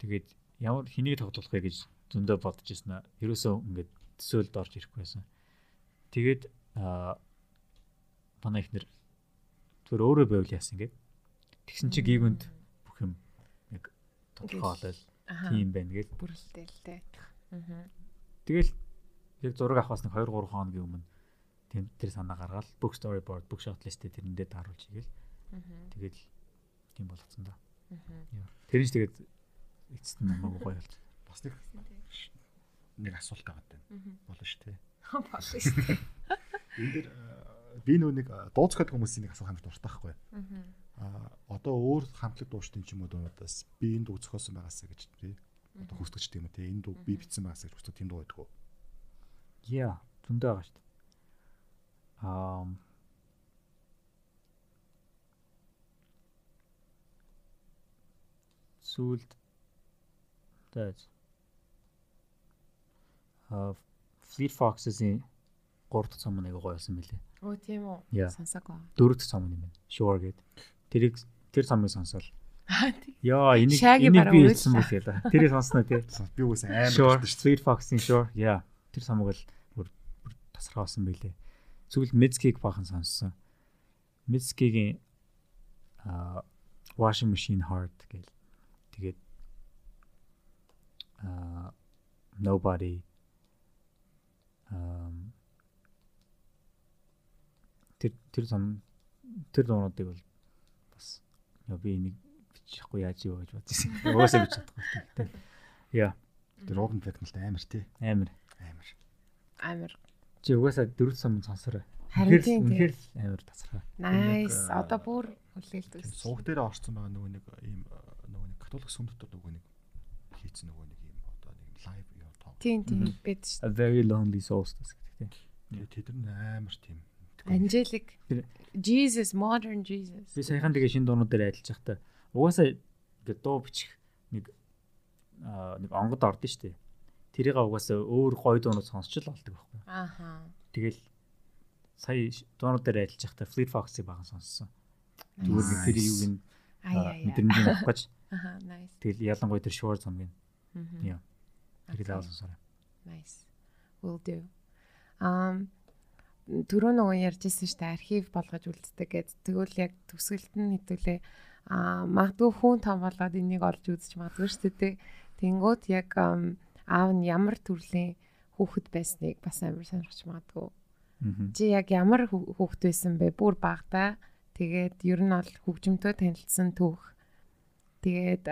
C: Тэгээд ямар хэнийг тоглох вэ гэж зөндөө бодож ирсэн аа. Ерөөсөө ингээд төсөөлд орж ирэхгүй байсан. Тэгээд аа манай ихнэр тэр өөрөө байвал яасан ингээд. Тэгсэн чи гівэнд бүх юм яг тодорхойлол тийм байна гэж.
B: Бүрэлдээлтэй. Аа.
C: Тэгэл яг зураг авахаас нэг 2 3 хоногийн өмнө тийм тэр санаа гаргаад book storyboard, book shot list тэрэндээ тааруулж игээл.
B: Аа.
C: Тэгэл тийм болгоцсон да.
B: Аа.
C: Тэр нь ч тэгээд эцэст нь намайг гоё болж.
D: Бас нэг нэг асуулт байгаа даа. Болно шүү дээ.
B: Болно шүү дээ.
D: Энэ дэр би нөө нэг дууцгаад хүмүүсийн нэг асуух хамт дуртай байхгүй. Аа одоо өөр хамтлаг ч юм уу дуунаас би энэ дуу зохиосон байгаасаа гэж тий. Одоо хүсдэг ч тийм үү тий. Энэ дуу би бичсэн байгаасаа гэж хүсдэг тийм дуу байдаг уу?
C: Яа, зөндөө байгаа шүү дээ. Аа сүлд дэж аа Fleet Foxes-ийн 3 дахь цом нэг гоё байсан мөлий.
B: Өө тийм үү.
C: Яа.
B: Сонсоог ба.
C: 4 дахь цом юм байна. Sure гээд. Тэрийг тэр цомыг сонсоол. Яа, энийг энийг би хэлсэн яа да. Тэрийг сонсноо тий.
D: Би
C: Sure,
D: болдог шүү.
C: Fleet Fox-ийн Sure. Яа. Тэр самыг л бүр бүр тасархаасан байлээ. Зүгэл Mitski-г бахан сонссон. Mitski-гийн аа Washing Machine Heart гэл. Тэгээд аа Nobody um тэр тэр зам тэр дуунуудыг бол бас яа би энийг бичихгүй яаж юу гэж бодсон. Угаасаа бич чадахгүй. Яа,
D: Тэр Robin Flecknell амар тий.
C: амар.
D: Амар.
B: Амар.
C: Чи угаасаа дөрөв сум сонсорой.
B: Харин
C: л амар тасархаа.
B: Nice. Одоо бүр хүлээлт үзсэн.
D: сувг дээр орцсон байгаа нөгөө нэг ийм нөгөө нэг католик сүм дотор нөгөө нэг хийцэн нөгөө нэг ийм одоо нэг лайв юу тоо.
B: Тийм тийм бид ш-
C: A very lonely solstice гэдэг тийм.
D: Тэд нар амар тийм.
B: Angelic Jesus modern Jesus.
C: Би саяхан тэгээ шинэ дуунууд дээр ажиллаж байхдаа угаасаа ингээд дуу бичих нэг аа нэг онгод ордон штэ. Тэрийг угаасаа өөр гоё дуунууд сонсч л болдог байхгүй.
B: Ааха.
C: Тэгэл сая дуунууд дээр ажиллаж байхдаа Fleet Fox-ыг баган сонссон. Зүгээр нэг тэр юуг нь
B: Аяа яа.
C: мэдрэмж авах гэж.
B: Аха, nice.
C: Тэгэл ялангуяа тэр short замгийн. Яа. Тэрийг авсан сараа.
B: Nice. Will do. Um түрүү нөгөө ярьжсэн шүү дээ архив болгож үлддэг гэд. Тэгвэл яг төсөлт нь хэдүүлээ аа магадгүй хүн том болоод энийг олж үзэж магадгүй шүү дээ. Тэнгүүд яг аав нь ямар төрлийн хүүхэд байсныг бас амар сонирхож магадгүй. Чи яг ямар хүү- хүүхэд байсан бэ? Бүр багада. Тэгээд ер нь бол хөгжмөнтэй танилцсан түүх. Тэгээд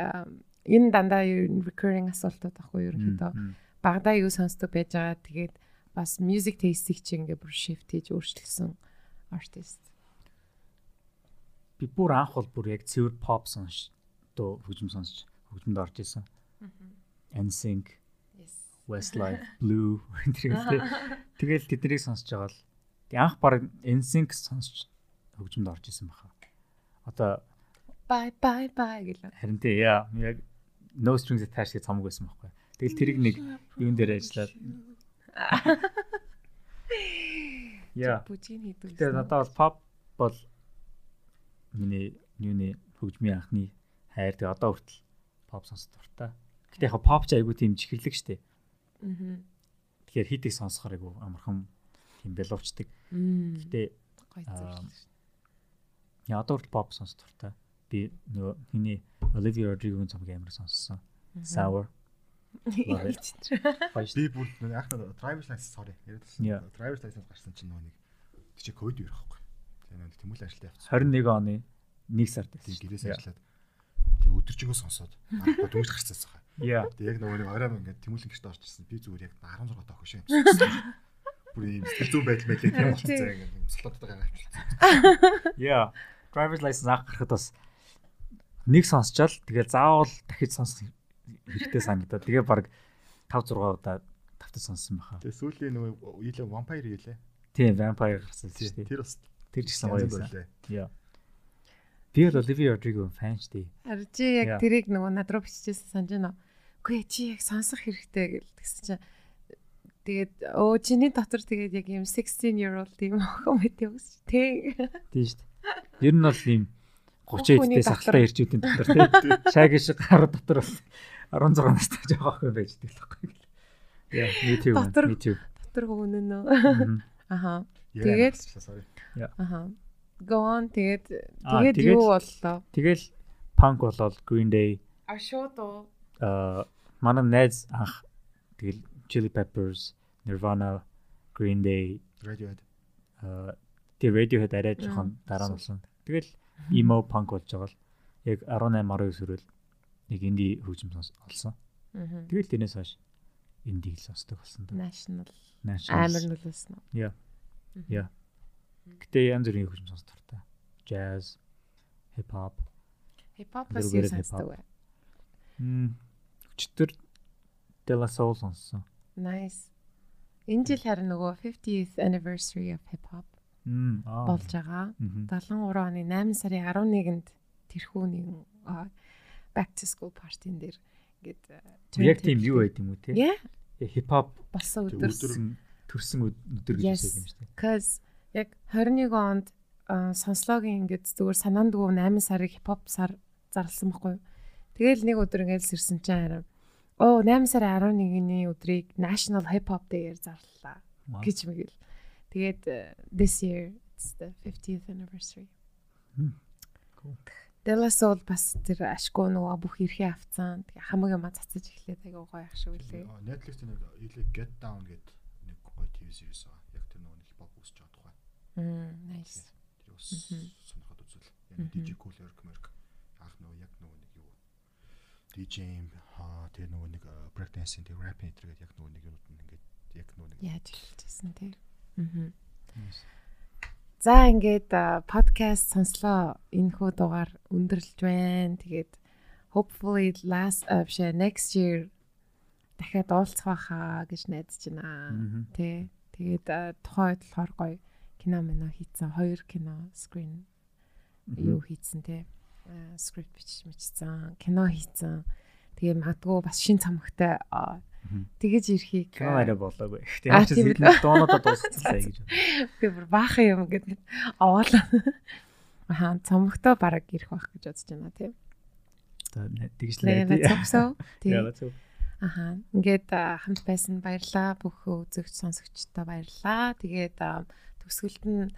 B: энэ дандаа recurring асуултууд ахгүй ерөнхийдөө. Багада юу сонсдог байж байгаа. Тэгээд бас music taste-ийг чи ингээ бүр shift хийж өөрчилсөн artist.
C: Би бүр анх бол бүр яг цэвэр pop сонш дөө хөгжим сонсч хөгжмөнд орж исэн. NSYNC. Westlife, Blue гэх Тэгэл тэднийг сонсож байгаа л анх баг NSYNC сонсч хөгжмөнд орж исэн баха. Одоо
B: Bye bye bye гэлээ.
C: харин тий яа яг No Strings Attached гэх цомог байсан байхгүй. Тэгэл тэрийг нэг юун дээр ажиллаад Яа.
B: Бүжиг хийдэг.
C: Тэгээ надад бол pop бол миний юуны хөгжмийн анхны хайр тэгээ одоо хүртэл pop сонсох дуртай. Гэтэ яг pop ч айгүй тийм чихэрлэг штэ.
B: Аа.
C: Тэгэхээр хитийг сонсохоор айгүй амархан тийм бэловчдаг. Гэтэ
B: Гоё зүйл.
C: яа одоо хүртэл pop сонсох дуртай. Би нөгөө миний Olivia Rodrigo-гийн цомог амар сонссон. Sour.
D: Би бүр анх нэг driver's license sorry. Driver's license гарсан чинь нөгөө нэг чи ковид үер байхгүй. Тэгээ нэг тэмүүлэн ажиллаа явчихсан.
C: 21 оны 1 сард байсан.
D: гэрээс ажиллаад тэгээ өдөржингөө сонсоод дөнгөж гарцсан саха.
C: Yeah.
D: Тэгээ яг нөгөө нэг оройн ингээд тэмүүлэн гэртээ орж ирсэн. Би зүгээр яг 16 таа хөшөө юм. Бүр ийм сэтгэл зүйн байдал байлээ тийм болчихсон ингээд юм салтуудаа гаргаж авчихсан.
C: Yeah. Driver's license авах гарахад бас нэг сонсчаал тэгээ заавал дахиж сонсох хэрэгтэй санагдаад тэгээ баг 5 6 удаа тавтаж сонссон байхаа.
D: Тэгээ сүүлийн нөгөө ийлээ vampire ийлээ.
C: Тийм, vampire гарсан шүү дээ.
D: Тэр бас
C: Тэр ч гэсэн гоё байсан.
D: байлээ.
C: Би бол Olivia Rodrigo фан шүү дээ.
B: Харин чи яг тэрийг нөгөө над руу биччихсэн санаж байна. Үгүй чи яг сонсох хэрэгтэй гэл тэгсэн чинь тэгээд өө чиний дотор тэгээд яг юм 16 year old юм охин мэт явс тий.
C: Тийм шүү дээ. Ер нь бол ийм 30
B: Хүний
C: эдтэй
B: дотор.
C: сахалтай ирчүүдийн дотор тийм. Шаги шиг гарууд дотор бас 16 настай жоох охин байж дээ л байхгүй. Yeah, me too. man,
B: Дотор.
C: Me too.
B: Дотор хөөнөн нөө.
C: Мгм.
B: Аха.
D: Тэгээд.
B: Аха. Go on тэгээд
C: Аа,
B: тэгээд юу боллоо?
C: Тэгэл punk болоод Green Day
B: А шууд уу?
C: а манай найз анх тэгэл Chili Peppers, Nirvana, Green Day,
D: Radiohead.
C: а тэр Radiohead арай жоохон дараа нь болсон. Тэгэл emo punk болж байгаа л яг 18 19 хүрэл нэг инди хөгжим олсон. Тэгэл тэрнээс хойш индиг л сонсдог болсон.
B: National
C: National.
B: амар нөлөөсөн.
C: Яа. Яа. Гэтэ янз бүрийн хөгжим сонсох дуртай. Jazz, hip hop.
B: Хипхопос
C: Little
B: юу
C: bit of
B: сонсдог вэ?
C: Мм. Өчтөр De La Soul сонссон.
B: Nice. Энэ жил харин нөгөө 50th anniversary of hip hop
C: Мм.
B: Болж байгаа.
C: Мгм.
B: 73 оны 8 сарын 11-нд тэрхүү аа, back to school party-н дээр ингээд э,
C: Яг тийм юу байд юм уу те? Хип хоп
B: болсон
D: Тэг
B: өдөр.
C: төрсөн төрсөн өд- өдөр гэж хэлсэн юм шүү дээ.
B: Cause яг 21 онд сонслогийн ингээд зүгээр санаандгүй 8 сарыг хипхоп сар зарласан байхгүй юу. Тэгэл нэг өдөр ингээд сэрсэн чинь харин оо 8 сарын 11-ний өдрийг National Hip Hop Day-ээр зарлалаа гэж мэгэл. Тэгээд э, this year it's the 50th anniversary. Della Soul бас тэр ашгүй нөгөө бүх эрхээ авцсан. Тэгээ хамаг юм цацаж эхлээд айгаа гоё ах шүү лээ.
D: Аа, Netflix нэг Get Down гэдэг нэг гоё TV series байгаа. Яг тэр нөгөө хипхоп үсч байгаа тухай.
B: Мм, nice.
D: Тэр бас сонирхоод үзвэл. Яг. DJ Cool Herc Merc анх нөгөө яг нөгөө нэг юу DJ хаа тэр нөгөө нэг break dancing тэр rap энэ гэдэг яг нөгөө нэг юмуд нь ингээд яг нөгөө нэг
B: Яаж хэлжсэн тий. Аа. За ингээд подкаст сонслоо. Энэ хүү дугаар өндөрлж байна. Тэгээд hopefully last uh, биш ээ, next year дахиад уулзах байхаа гэж найдаж байна. Тэ. Тэгээд тухайн үед болохоор гоё кино мино хийцэн. Хоёр кино screen юу хийцэн те. Script бичиж мичсэн. Кино хийцэн. Тэгээ магадгүй бас шин цамхтай тэгэж ирэхийг
C: Кино арай болоогүй.
B: Аа,
C: ямар ч хэдэн дуунуудаа дуусчихсан гэж.
B: би бүр баахан юм гэдэг овоолаа. Аха, цомогтой бараг ирэх байх гэж бодож байна тийм.
C: Одоо тэгж л
B: Тэгээ
C: найдаа.
B: цогсоо.
C: Яа зөв.
B: Аха. Ингээд хамт байсан баярлаа. Бүх үзэгч сонсогчдоо баярлаа. Тэгээд а, төгсгөлд нь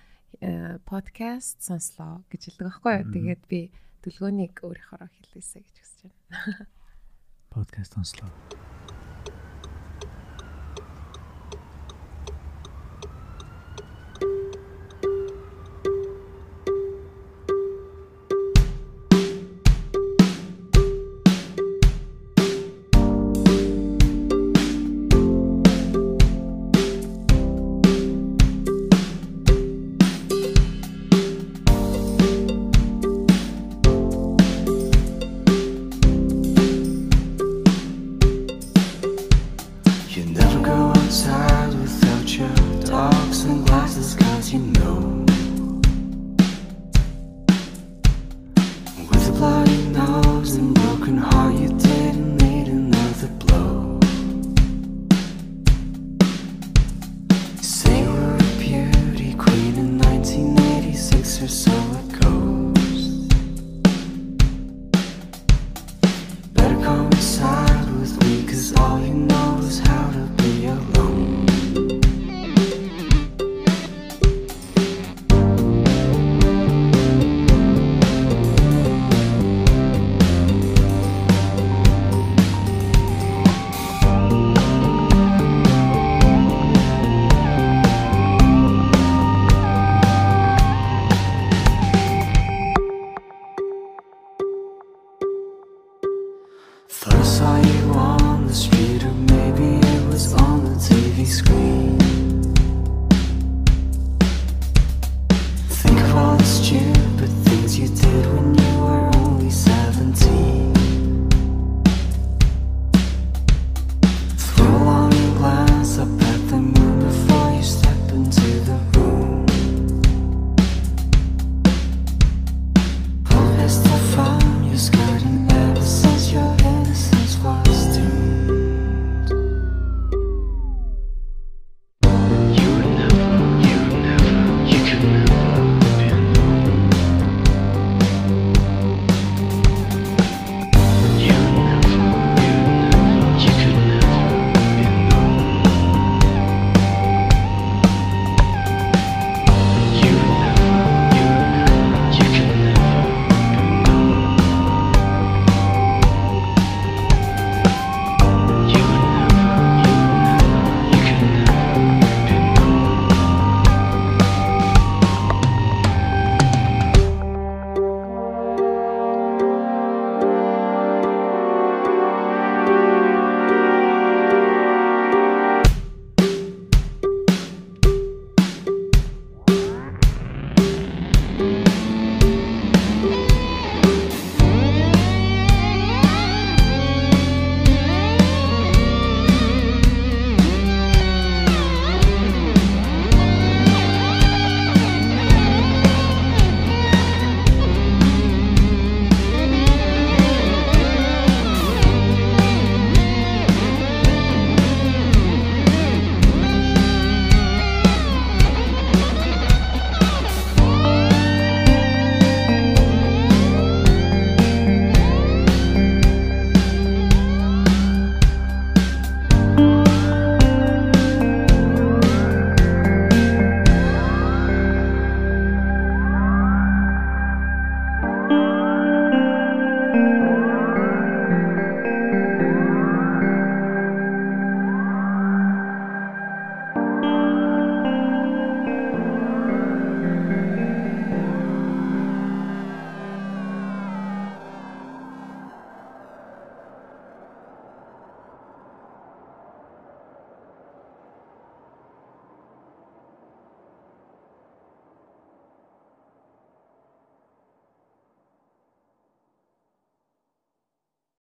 B: э, подкаст сонслоо гэж хэлдэг байхгүй юу? Тэгээд би төлгөөнийг өөрийнхөө хэлээсэй гэж хүсэж байна.
C: Подкаст сонслоо.